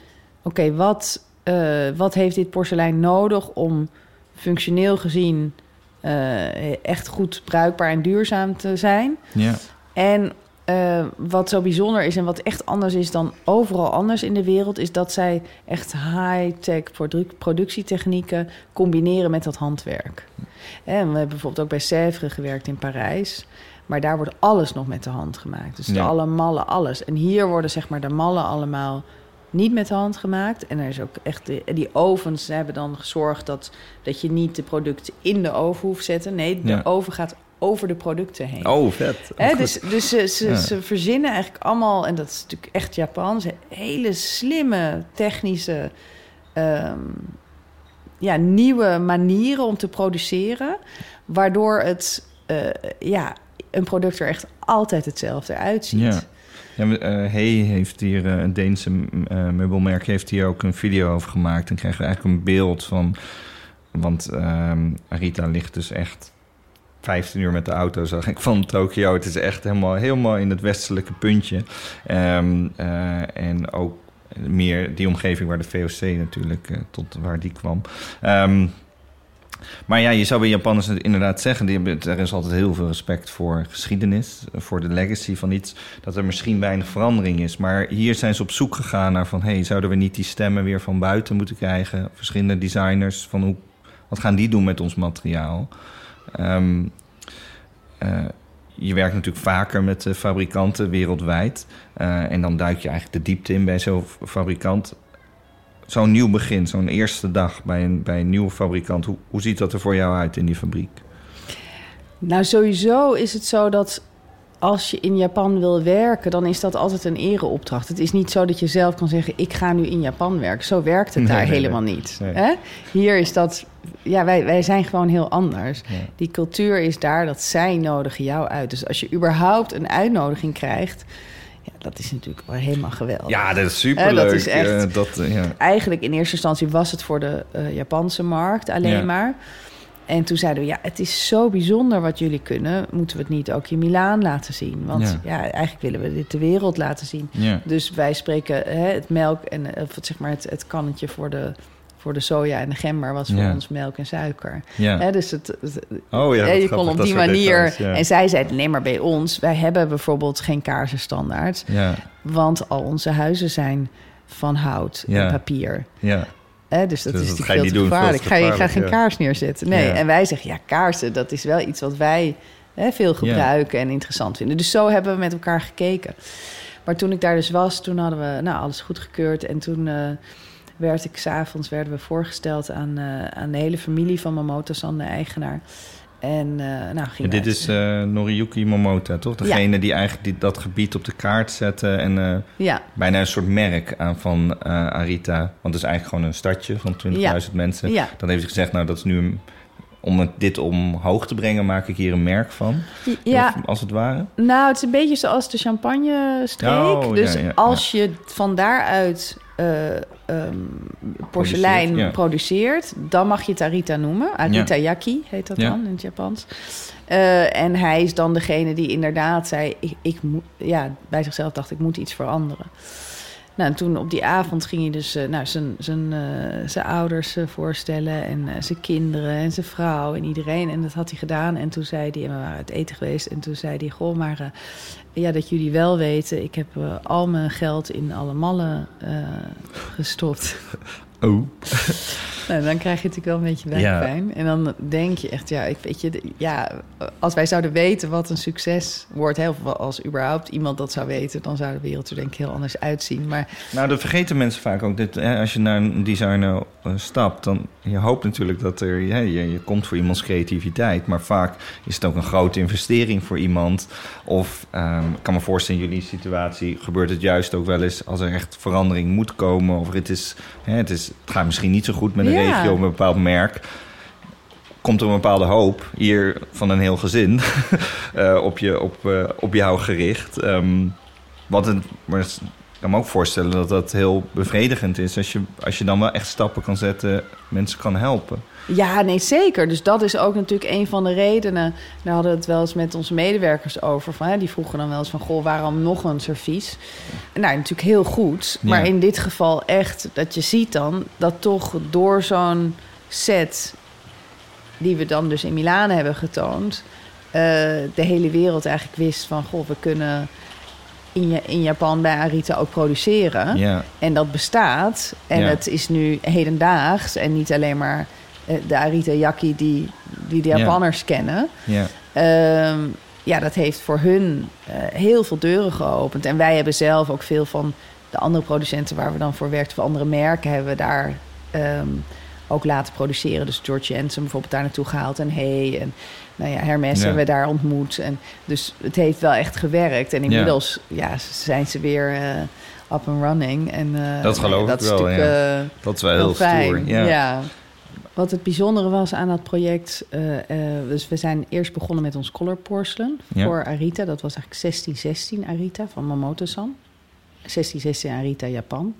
oké, wat, eh, wat heeft dit porselein nodig om functioneel gezien eh, echt goed bruikbaar en duurzaam te zijn? ja, En eh, wat zo bijzonder is en wat echt anders is dan overal anders in de wereld, is dat zij echt high-tech produ- productietechnieken combineren met dat handwerk. En we hebben bijvoorbeeld ook bij Sèvres gewerkt in Parijs. Maar daar wordt alles nog met de hand gemaakt. Dus de alle mallen, alles. En hier worden zeg maar de mallen allemaal niet met de hand gemaakt. En er is ook echt de, die ovens hebben dan gezorgd dat, dat je niet de producten in de oven hoeft zetten. Nee, de Ja. oven gaat over de producten heen. Oh, vet. Oh, dus dus ze, ze, Ja. ze verzinnen eigenlijk allemaal, en dat is natuurlijk echt Japans, hele slimme technische ehm, ja, nieuwe manieren om te produceren. Waardoor het eh, ja, een product er echt altijd hetzelfde uitziet. Ja. Ja, eh, Hey heeft hier, eh, een Deense meubelmerk, heeft hier ook een video over gemaakt. En krijgen we eigenlijk een beeld van. Want ehm Arita ligt dus echt 15 uur met de auto, zag ik van Tokio. Het is echt helemaal, helemaal in het westelijke puntje. Ehm, eh, en ook meer die omgeving waar de VOC natuurlijk eh, tot waar die kwam. Ehm, maar ja, je zou bij Japanners inderdaad zeggen... Die er is altijd heel veel respect voor geschiedenis... voor de legacy van iets... dat er misschien weinig verandering is. Maar hier zijn ze op zoek gegaan naar van... hey, zouden we niet die stemmen weer van buiten moeten krijgen? Verschillende designers, van hoe, wat gaan die doen met ons materiaal? Ehm, eh, je werkt natuurlijk vaker met eh, fabrikanten wereldwijd. Eh, en dan duik je eigenlijk de diepte in bij zo'n fabrikant zo'n nieuw begin, zo'n eerste dag bij een, bij een nieuwe fabrikant. Hoe, hoe ziet dat er voor jou uit in die fabriek? Nou, sowieso is het zo dat als je in Japan wil werken, dan is dat altijd een ereopdracht. Het is niet zo dat je zelf kan zeggen: ik ga nu in Japan werken. Zo werkt het Nee, daar nee, helemaal nee. niet. Hè? Hier is dat. Ja, wij, wij zijn gewoon heel anders. Ja. Die cultuur is daar dat zij nodigen jou uit. Dus als je überhaupt een uitnodiging krijgt, ja, dat is natuurlijk wel helemaal geweldig. Ja, dat is Eh, superleuk. dat is echt- dat, ja. Eigenlijk in eerste instantie was het voor de eh, Japanse markt alleen Ja. maar. En toen zeiden we, ja, het is zo bijzonder wat jullie kunnen. Moeten we het niet ook in Milaan laten zien? Want Ja. ja, eigenlijk willen we dit de wereld laten zien. Ja. Dus wij spreken hè, het melk en eh, of het, zeg maar het, het kannetje voor de, voor de soja en de gember was voor Ja. ons melk en suiker. Ja. Hè, dus het, het- Oh ja, je kon op die manier. details, ja. En zij zeiden, nee, maar bij ons, wij hebben bijvoorbeeld geen kaarsen standaard. Ja, Want al onze huizen zijn van hout Ja. en papier. Hè, dus dat Dus is dat natuurlijk veel te veel gevaarlijk. Ga je, ga geen kaars neerzetten. Nee, en wij zeggen, ja, kaarsen, dat is wel iets wat wij hè, veel gebruiken en interessant vinden. Dus zo hebben we met elkaar gekeken. Maar toen ik daar dus was, toen hadden we nou, alles goedgekeurd. En toen eh, werd ik s'avonds werden we voorgesteld aan, eh, aan de hele familie van Mamoto-san, de eigenaar. En eh nou, ging dit is eh, Noriyuki Momota, toch? Degene die eigenlijk die, dat gebied op de kaart zette en eh, Ja, bijna een soort merk aan van Arita. Want het is eigenlijk gewoon een stadje van 20.000 mensen. Dan heeft hij gezegd, nou dat is nu een, om het, dit omhoog te brengen, maak ik hier een merk van. ja Of, als het ware. Nou, het is een beetje zoals de champagne-streek. Oh, ja, dus als je van daaruit ehm, porselein Produceert, ja. produceert, dan mag je het Arita noemen. Arita Yaki heet dat Ja. dan in het Japans. Eh, en hij is dan degene die inderdaad zei: ik, ik moet, ja, bij zichzelf dacht ik moet iets veranderen. Nou, en toen op die avond ging hij dus eh, nou, zijn, zijn, zijn ouders voorstellen en zijn kinderen en zijn vrouw en iedereen. En dat had hij gedaan. En toen zei hij, en we waren uit eten geweest, en toen zei hij, goh, maar ja, dat jullie wel weten, ik heb eh, al mijn geld in alle mallen eh, gestopt. *laughs* Oh. *laughs* Nou, dan krijg je natuurlijk wel een beetje buikpijn. En dan denk je echt, ja, ik weet je, ja, als wij zouden weten wat een succes wordt, hè, of als überhaupt iemand dat zou weten, dan zou de wereld er denk ik heel anders uitzien. Maar Nou, dat vergeten mensen vaak ook. Dit, hè, als je naar een designer eh, stapt, dan je hoopt natuurlijk dat er... hè, je, je komt voor iemands creativiteit, maar vaak is het ook een grote investering voor iemand. Of, ehm, ik kan me voorstellen, in jullie situatie gebeurt het juist ook wel eens... als er echt verandering moet komen. Of het, is, hè, het, is, het gaat misschien niet zo goed met een Ja. regio, met een bepaald merk komt er een bepaalde hoop hier van een heel gezin *laughs* eh, op, je, op, eh, op jou gericht. Ehm, wat een, maar ik kan me ook voorstellen dat dat heel bevredigend is als je, als je dan wel echt stappen kan zetten, mensen kan helpen. Ja, nee, zeker. Dus dat is ook natuurlijk een van de redenen. Daar hadden we het wel eens met onze medewerkers over. Van, hè, die vroegen dan wel eens van, goh, waarom nog een servies? Nou, natuurlijk heel goed. Ja. Maar in dit geval echt dat je ziet dan... dat toch door zo'n set... die we dan dus in Milaan hebben getoond... eh, de hele wereld eigenlijk wist van... goh, we kunnen in, in Japan bij Arita ook produceren. Ja, En dat bestaat. En Ja. het is nu hedendaags. En niet alleen maar de Arita Yaki die, die de Ja. Japanners kennen. ja, Ehm, ja, dat heeft voor hun eh, heel veel deuren geopend. En wij hebben zelf ook veel van de andere producenten waar we dan voor werkten, voor andere merken, hebben we daar ehm, ook laten produceren. Dus George Jensen bijvoorbeeld daar naartoe gehaald. En Hey en nou ja, Hermes Ja. hebben we daar ontmoet. En dus het heeft wel echt gewerkt. En inmiddels ja. zijn ze weer eh, up and running. En, eh, Dat geloof dat ik is wel, ja. eh, dat is wel heel heel fijn. stoer. Ja. Wat het bijzondere was aan dat project... eh, eh, dus we zijn eerst begonnen met ons color porcelain Ja. voor Arita. Dat was eigenlijk 1616 Arita van Mamoto-san. 1616 Arita Japan.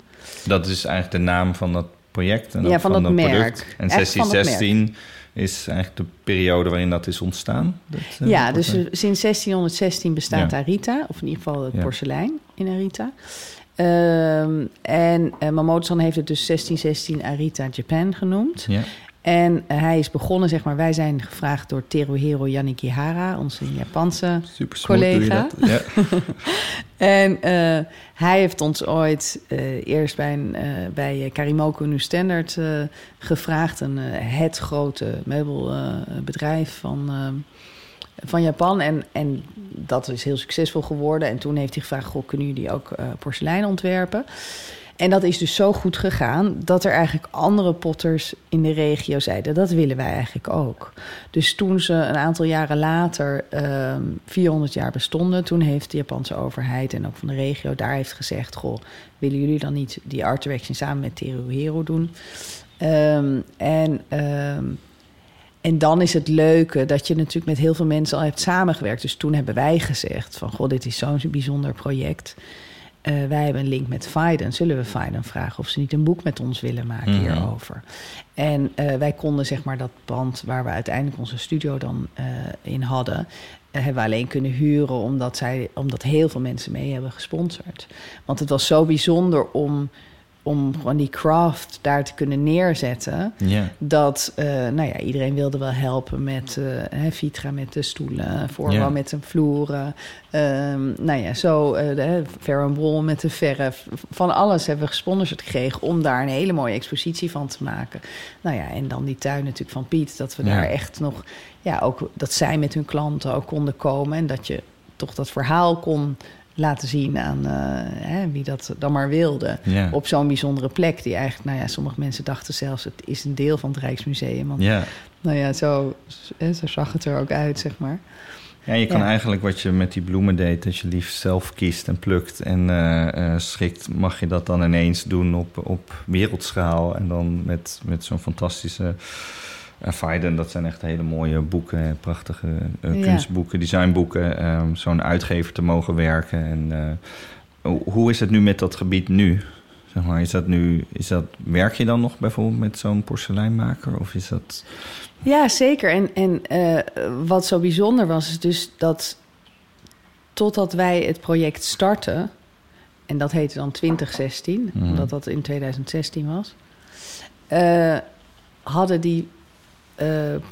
Dat is eigenlijk de naam van dat project en Ja, van dat product. merk. En van dat 1616 is eigenlijk de periode waarin dat is ontstaan. Dat, eh, ja, dus sinds 1616 bestaat Ja. Arita. Of in ieder geval het porselein in Arita. Ehm, en Mamoto-san heeft het dus 1616 Arita Japan genoemd. ja. En eh, hij is begonnen, zeg maar, wij zijn gevraagd door Teruhiro Yanikihara, onze Japanse Super smooth doe je collega. dat. Ja. *laughs* En eh, hij heeft ons ooit eh, eerst bij, een, bij Karimoku New Standard gevraagd. Een, het grote meubelbedrijf van, van Japan. En, en dat is heel succesvol geworden. En toen heeft hij gevraagd, goh, kunnen jullie ook porselein ontwerpen? En dat is dus zo goed gegaan dat er eigenlijk andere potters in de regio zeiden: dat willen wij eigenlijk ook. Dus toen ze een aantal jaren later, um, 400 jaar bestonden, toen heeft de Japanse overheid en ook van de regio daar heeft gezegd: Goh, willen jullie dan niet die art direction samen met Teruhero doen? Um, en. Um, en dan is het leuke dat je natuurlijk met heel veel mensen al hebt samengewerkt. Dus toen hebben wij gezegd van... goh, dit is zo'n bijzonder project. Uh, wij hebben een link met Fiden. Zullen we Fiden vragen of ze niet een boek met ons willen maken mm -hmm. hierover? En uh, wij konden zeg maar dat pand waar we uiteindelijk onze studio dan uh, in hadden... hebben we alleen kunnen huren omdat, zij, omdat heel veel mensen mee hebben gesponsord. Want het was zo bijzonder om om gewoon die craft daar te kunnen neerzetten. Ja. Dat, uh, nou ja, iedereen wilde wel helpen met uh, Vitra met de stoelen, Voorbouw met de vloeren. Um, nou ja, zo uh, met de verf. Van alles hebben we gesponsord gekregen om daar een hele mooie expositie van te maken. Nou ja, en dan die tuin natuurlijk van Piet. Dat we daar echt nog, ja, ook dat zij met hun klanten ook konden komen. En dat je toch dat verhaal kon laten zien aan uh, hè, wie dat dan maar wilde. Ja. Op zo'n bijzondere plek die eigenlijk, nou ja, sommige mensen dachten zelfs het is een deel van het Rijksmuseum. Want, Ja. nou ja, zo, zo zag het er ook uit, zeg maar. ja, je kan Ja. eigenlijk wat je met die bloemen deed, dat je liefst zelf kiest en plukt en eh, eh, schikt, mag je dat dan ineens doen op, op wereldschaal. En dan met, met zo'n fantastische uh, Fiden, dat zijn echt hele mooie boeken, prachtige uh, Ja. kunstboeken, designboeken, ehm, zo'n uitgever te mogen werken. En eh, hoe- is het nu met dat gebied nu? Zeg maar, is dat nu, is dat, werk je dan nog bijvoorbeeld met zo'n porseleinmaker? Of is dat... Ja, zeker. En, en uh, wat zo bijzonder was, is dus dat totdat wij het project starten, en dat heette dan 2016, Mhm. omdat dat in 2016 was, uh, hadden die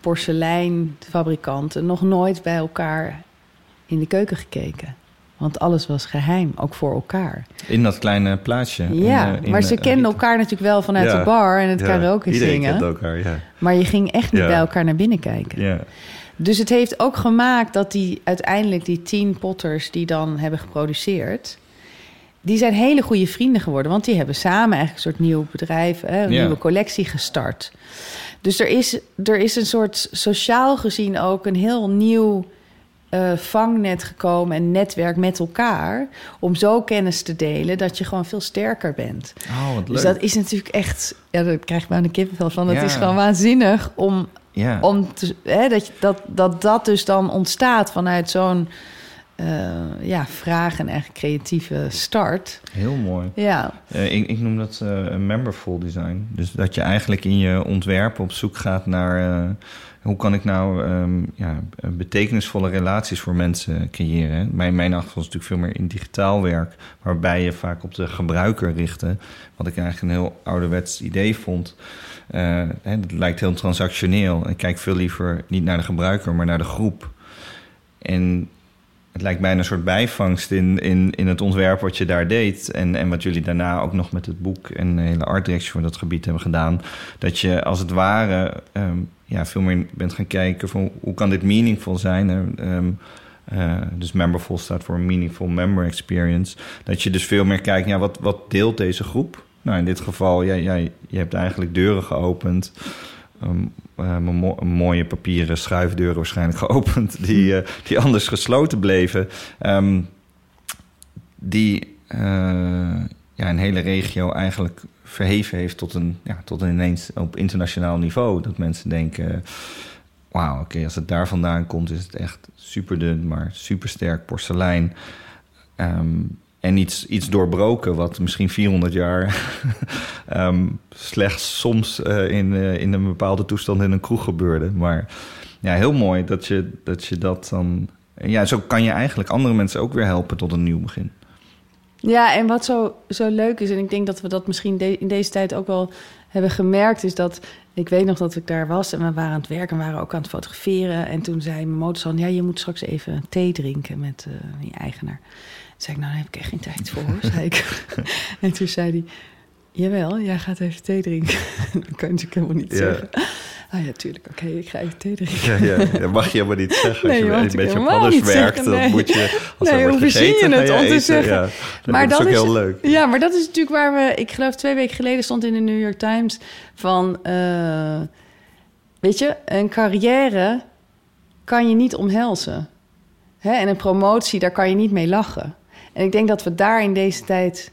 porseleinfabrikanten nog nooit bij elkaar in de keuken gekeken. Want alles was geheim, ook voor elkaar. In dat kleine plaatsje. Ja, in, uh, in, maar ze kenden elkaar natuurlijk wel vanuit Ja. de bar en het Ja, karaoke Iedereen zingen. kent elkaar, ja. Maar je ging echt niet Ja. bij elkaar naar binnen kijken. ja. Dus het heeft ook gemaakt dat die uiteindelijk die tien potters die dan hebben geproduceerd, die zijn hele goede vrienden geworden. Want die hebben samen eigenlijk een soort nieuw bedrijf, hè, een nieuwe collectie gestart. Dus er is, er is een soort sociaal gezien ook een heel nieuw eh, vangnet gekomen en netwerk met elkaar. Om zo kennis te delen dat je gewoon veel sterker bent. Oh, wat leuk. Dus dat is natuurlijk echt, ja, daar krijg ik bijna een kippenvel van. Dat Ja. is gewoon waanzinnig om ja. om te, hè, dat, dat, dat dat dus dan ontstaat vanuit zo'n eh, ja, vraag en eigenlijk creatieve start. Heel mooi. Ja, Eh, ik, ik noem dat eh, een memberful design. Dus dat je eigenlijk in je ontwerp op zoek gaat naar... hoe kan ik nou ehm, ja, betekenisvolle relaties voor mensen creëren? Mijn, mijn achtergrond is natuurlijk veel meer in digitaal werk... waarbij je vaak op de gebruiker richtte. Wat ik eigenlijk een heel ouderwets idee vond. Het lijkt heel transactioneel. Ik kijk veel liever niet naar de gebruiker, maar naar de groep. En het lijkt bijna een soort bijvangst in, in, in het ontwerp wat je daar deed. En, en wat jullie daarna ook nog met het boek en de hele art direction voor dat gebied hebben gedaan. Dat je als het ware ehm, ja, veel meer bent gaan kijken van hoe kan dit meaningful zijn. Ehm, eh, dus memberful staat voor meaningful member experience. Dat je dus veel meer kijkt, ja, wat, wat deelt deze groep? Nou, in dit geval, jij, jij, je hebt eigenlijk deuren geopend. Um, mo mooie papieren schuifdeuren waarschijnlijk *laughs* geopend, die, uh, die anders gesloten bleven. Um, die uh, ja, een hele regio eigenlijk verheven heeft tot een, ja, tot een ineens op internationaal niveau. Dat mensen denken: wauw, oké, okay, als het daar vandaan komt, is het echt super dun, maar super sterk porselein. Um, en iets, iets doorbroken, wat misschien 400 jaar um, *laughs* slechts soms uh, in, uh, in een bepaalde toestand in een kroeg gebeurde. Maar ja, heel mooi dat je dat, je dat dan. Ja, zo kan je eigenlijk andere mensen ook weer helpen tot een nieuw begin. Ja, en wat zo, zo leuk is, en ik denk dat we dat misschien in deze tijd ook wel hebben gemerkt, is dat ik weet nog dat ik daar was en we waren aan het werken en waren ook aan het fotograferen. En toen zei mijn motorsan, ja, je moet straks even thee drinken met uh, die eigenaar. Zei ik, nou, daar heb ik echt geen tijd voor, zei ik. *laughs* en toen zei hij, Jawel, jij gaat even thee drinken. *laughs* dat kan je natuurlijk helemaal niet Ja. zeggen. Ah ja, tuurlijk. Oké, ik ga even thee drinken. Ja, ja, dat mag je helemaal niet zeggen. Als Nee, je een beetje op helemaal alles niet werkt, zeggen, dan nee. moet je... Als *laughs* Nee, hoe verzin je het om te zeggen? Ja, Maar dat is ook dat is- heel leuk. Ja, maar dat is natuurlijk waar we... Ik geloof twee weken geleden stond in de New York Times van... eh, weet je, een carrière kan je niet omhelzen. Hè? En een promotie, daar kan je niet mee lachen. En ik denk dat we daar in deze tijd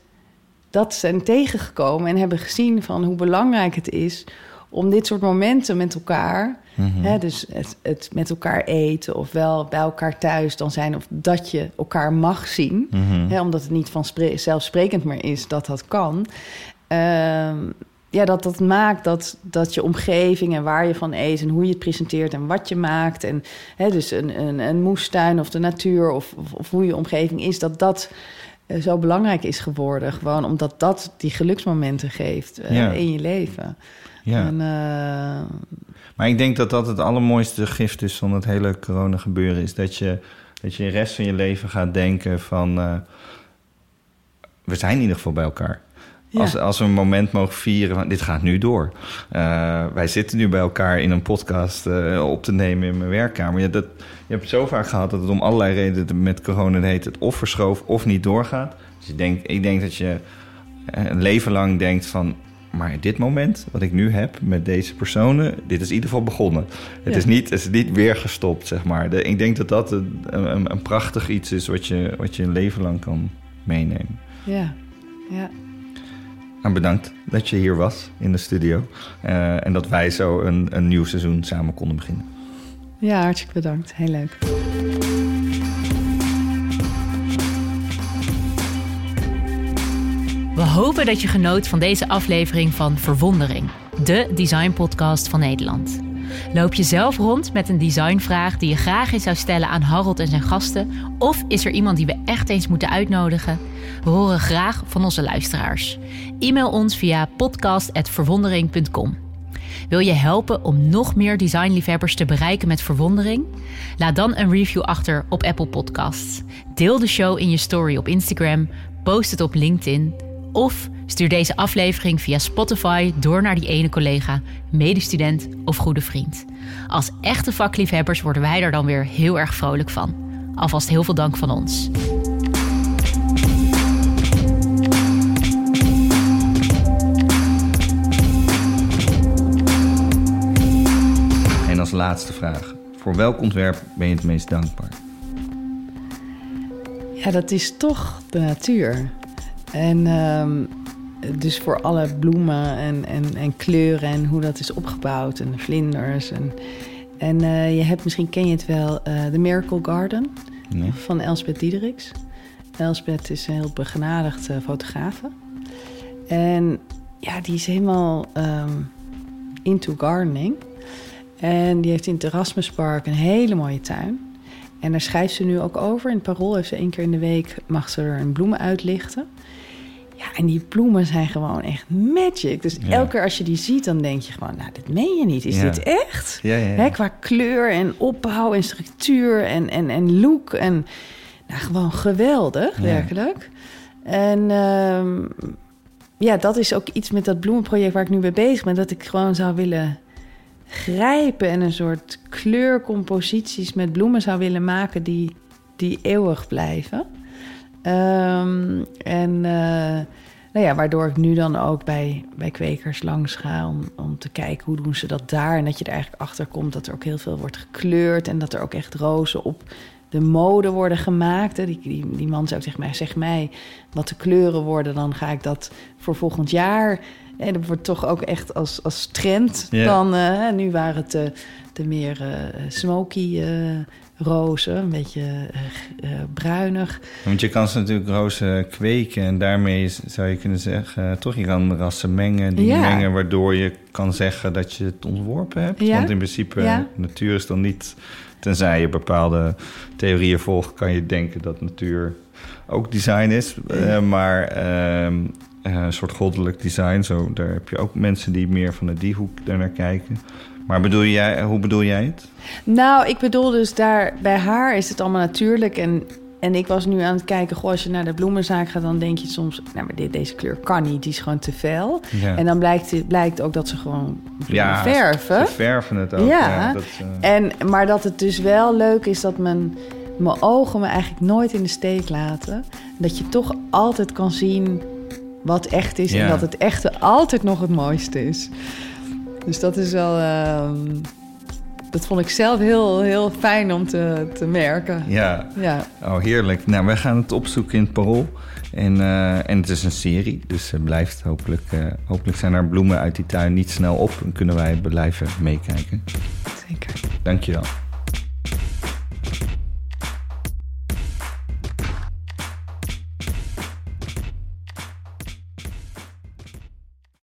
dat zijn tegengekomen... en hebben gezien van hoe belangrijk het is... om dit soort momenten met elkaar... Mhm. Hè, dus het, het met elkaar eten of wel bij elkaar thuis dan zijn... of dat je elkaar mag zien... Mhm. Hè, omdat het niet vanzelfsprekend meer is dat dat kan. Ehm, ja, dat dat maakt dat, dat je omgeving en waar je van eet... en hoe je het presenteert en wat je maakt... en hè, dus een, een, een moestuin of de natuur of, of, of hoe je omgeving is... dat dat eh, zo belangrijk is geworden. Gewoon omdat dat die geluksmomenten geeft eh, Ja. in je leven. Ja. En, eh, Maar ik denk dat dat het allermooiste gift is van het hele corona gebeuren. Is dat je, dat je de rest van je leven gaat denken van... we zijn in ieder geval bij elkaar. Ja. Als, als we een moment mogen vieren van dit gaat nu door. Eh, wij zitten nu bij elkaar in een podcast eh, op te nemen in mijn werkkamer. Ja, dat, je hebt het zo vaak gehad dat het om allerlei redenen met corona heet het of verschoof of niet doorgaat. Dus je denkt, ik denk dat je eh, een leven lang denkt van... maar dit moment wat ik nu heb met deze personen... dit is in ieder geval begonnen. Het, Ja. is, niet, het is niet weer gestopt, zeg maar. De, ik denk dat dat een, een, een prachtig iets is... Wat je, wat je een leven lang kan meenemen. ja, ja. Nou, bedankt dat je hier was in de studio. Eh, en dat wij zo een, een nieuw seizoen samen konden beginnen. ja, hartstikke bedankt. Heel leuk. We hopen dat je genoot van deze aflevering van Verwondering, de designpodcast van Nederland. Loop je zelf rond met een designvraag die je graag eens zou stellen aan Harold en zijn gasten? Of is er iemand die we echt eens moeten uitnodigen? We horen graag van onze luisteraars. E-mail ons via podcast.verwondering.com. Wil je helpen om nog meer designliefhebbers te bereiken met verwondering? Laat dan een review achter op Apple Podcasts. Deel de show in je story op Instagram, post het op LinkedIn of stuur deze aflevering via Spotify door naar die ene collega, medestudent of goede vriend. Als echte vakliefhebbers worden wij er dan weer heel erg vrolijk van. Alvast heel veel dank van ons. En als laatste vraag. Voor welk ontwerp ben je het meest dankbaar? Ja, dat is toch de natuur. En ehm, dus voor alle bloemen en, en, en kleuren en hoe dat is opgebouwd en de vlinders. En, en eh, je hebt, misschien ken je het wel, eh The Miracle Garden Nee? van Elspeth Diederiks. Elspeth is een heel begenadigd eh, fotografe. En ja, die is helemaal ehm, into gardening. En die heeft in het Erasmuspark een hele mooie tuin. En daar schrijft ze nu ook over. In het Parool heeft ze één keer in de week... mag ze er een bloemen uitlichten. Ja, en die bloemen zijn gewoon echt magic. Dus Ja. elke keer als je die ziet, dan denk je gewoon... nou, dit meen je niet. Is Ja. dit echt? Ja. Hè, qua kleur en opbouw en structuur en, en, en look. En nou, gewoon geweldig, werkelijk. En ehm, ja, dat is ook iets met dat bloemenproject waar ik nu mee bezig ben. Dat ik gewoon zou willen grijpen en een soort kleurcomposities met bloemen zou willen maken die, die eeuwig blijven. Ehm, en eh, nou ja, waardoor ik nu dan ook bij, bij kwekers langs ga om, om te kijken hoe doen ze dat daar. En dat je er eigenlijk achter komt dat er ook heel veel wordt gekleurd en dat er ook echt rozen op de mode worden gemaakt. Die, die, die man ook tegen mij, zeg mij wat de kleuren worden, dan ga ik dat voor volgend jaar. En dat wordt toch ook echt als, als trend. Dan, eh, nu waren het de, de meer eh, smoky eh, rozen, een beetje bruinig. Want je kan ze natuurlijk rozen kweken en daarmee zou je kunnen zeggen... toch, je kan rassen mengen, die Ja. mengen... waardoor je kan zeggen dat je het ontworpen hebt. Ja. Want in principe, Ja. natuur is dan niet... tenzij je bepaalde theorieën volgt... kan je denken dat natuur ook design is. Maar ehm, eh, een soort goddelijk design... Zo, daar heb je ook mensen die meer vanuit die hoek daarnaar kijken. Maar bedoel jij, hoe bedoel jij het? Nou, ik bedoel dus daar bij haar is het allemaal natuurlijk. En en ik was nu aan het kijken, goh, als je naar de bloemenzaak gaat, dan denk je soms, nou, maar dit, deze kleur kan niet, die is gewoon te fel. Ja. En dan blijkt, blijkt ook dat ze gewoon Ja, verven. Ze verven het ook. Ja. dat, eh, En, maar dat het dus wel leuk is dat mijn, mijn ogen me eigenlijk nooit in de steek laten. Dat je toch altijd kan zien wat echt is. Ja. En dat het echte altijd nog het mooiste is. Dus dat is wel... ehm, dat vond ik zelf heel, heel fijn om te, te merken. ja. Ja, Oh, heerlijk. Nou, wij gaan het opzoeken in het Parool. En, eh, en het is een serie, dus het blijft hopelijk... eh, hopelijk zijn er bloemen uit die tuin niet snel op... en kunnen wij blijven meekijken. zeker. Dank je wel.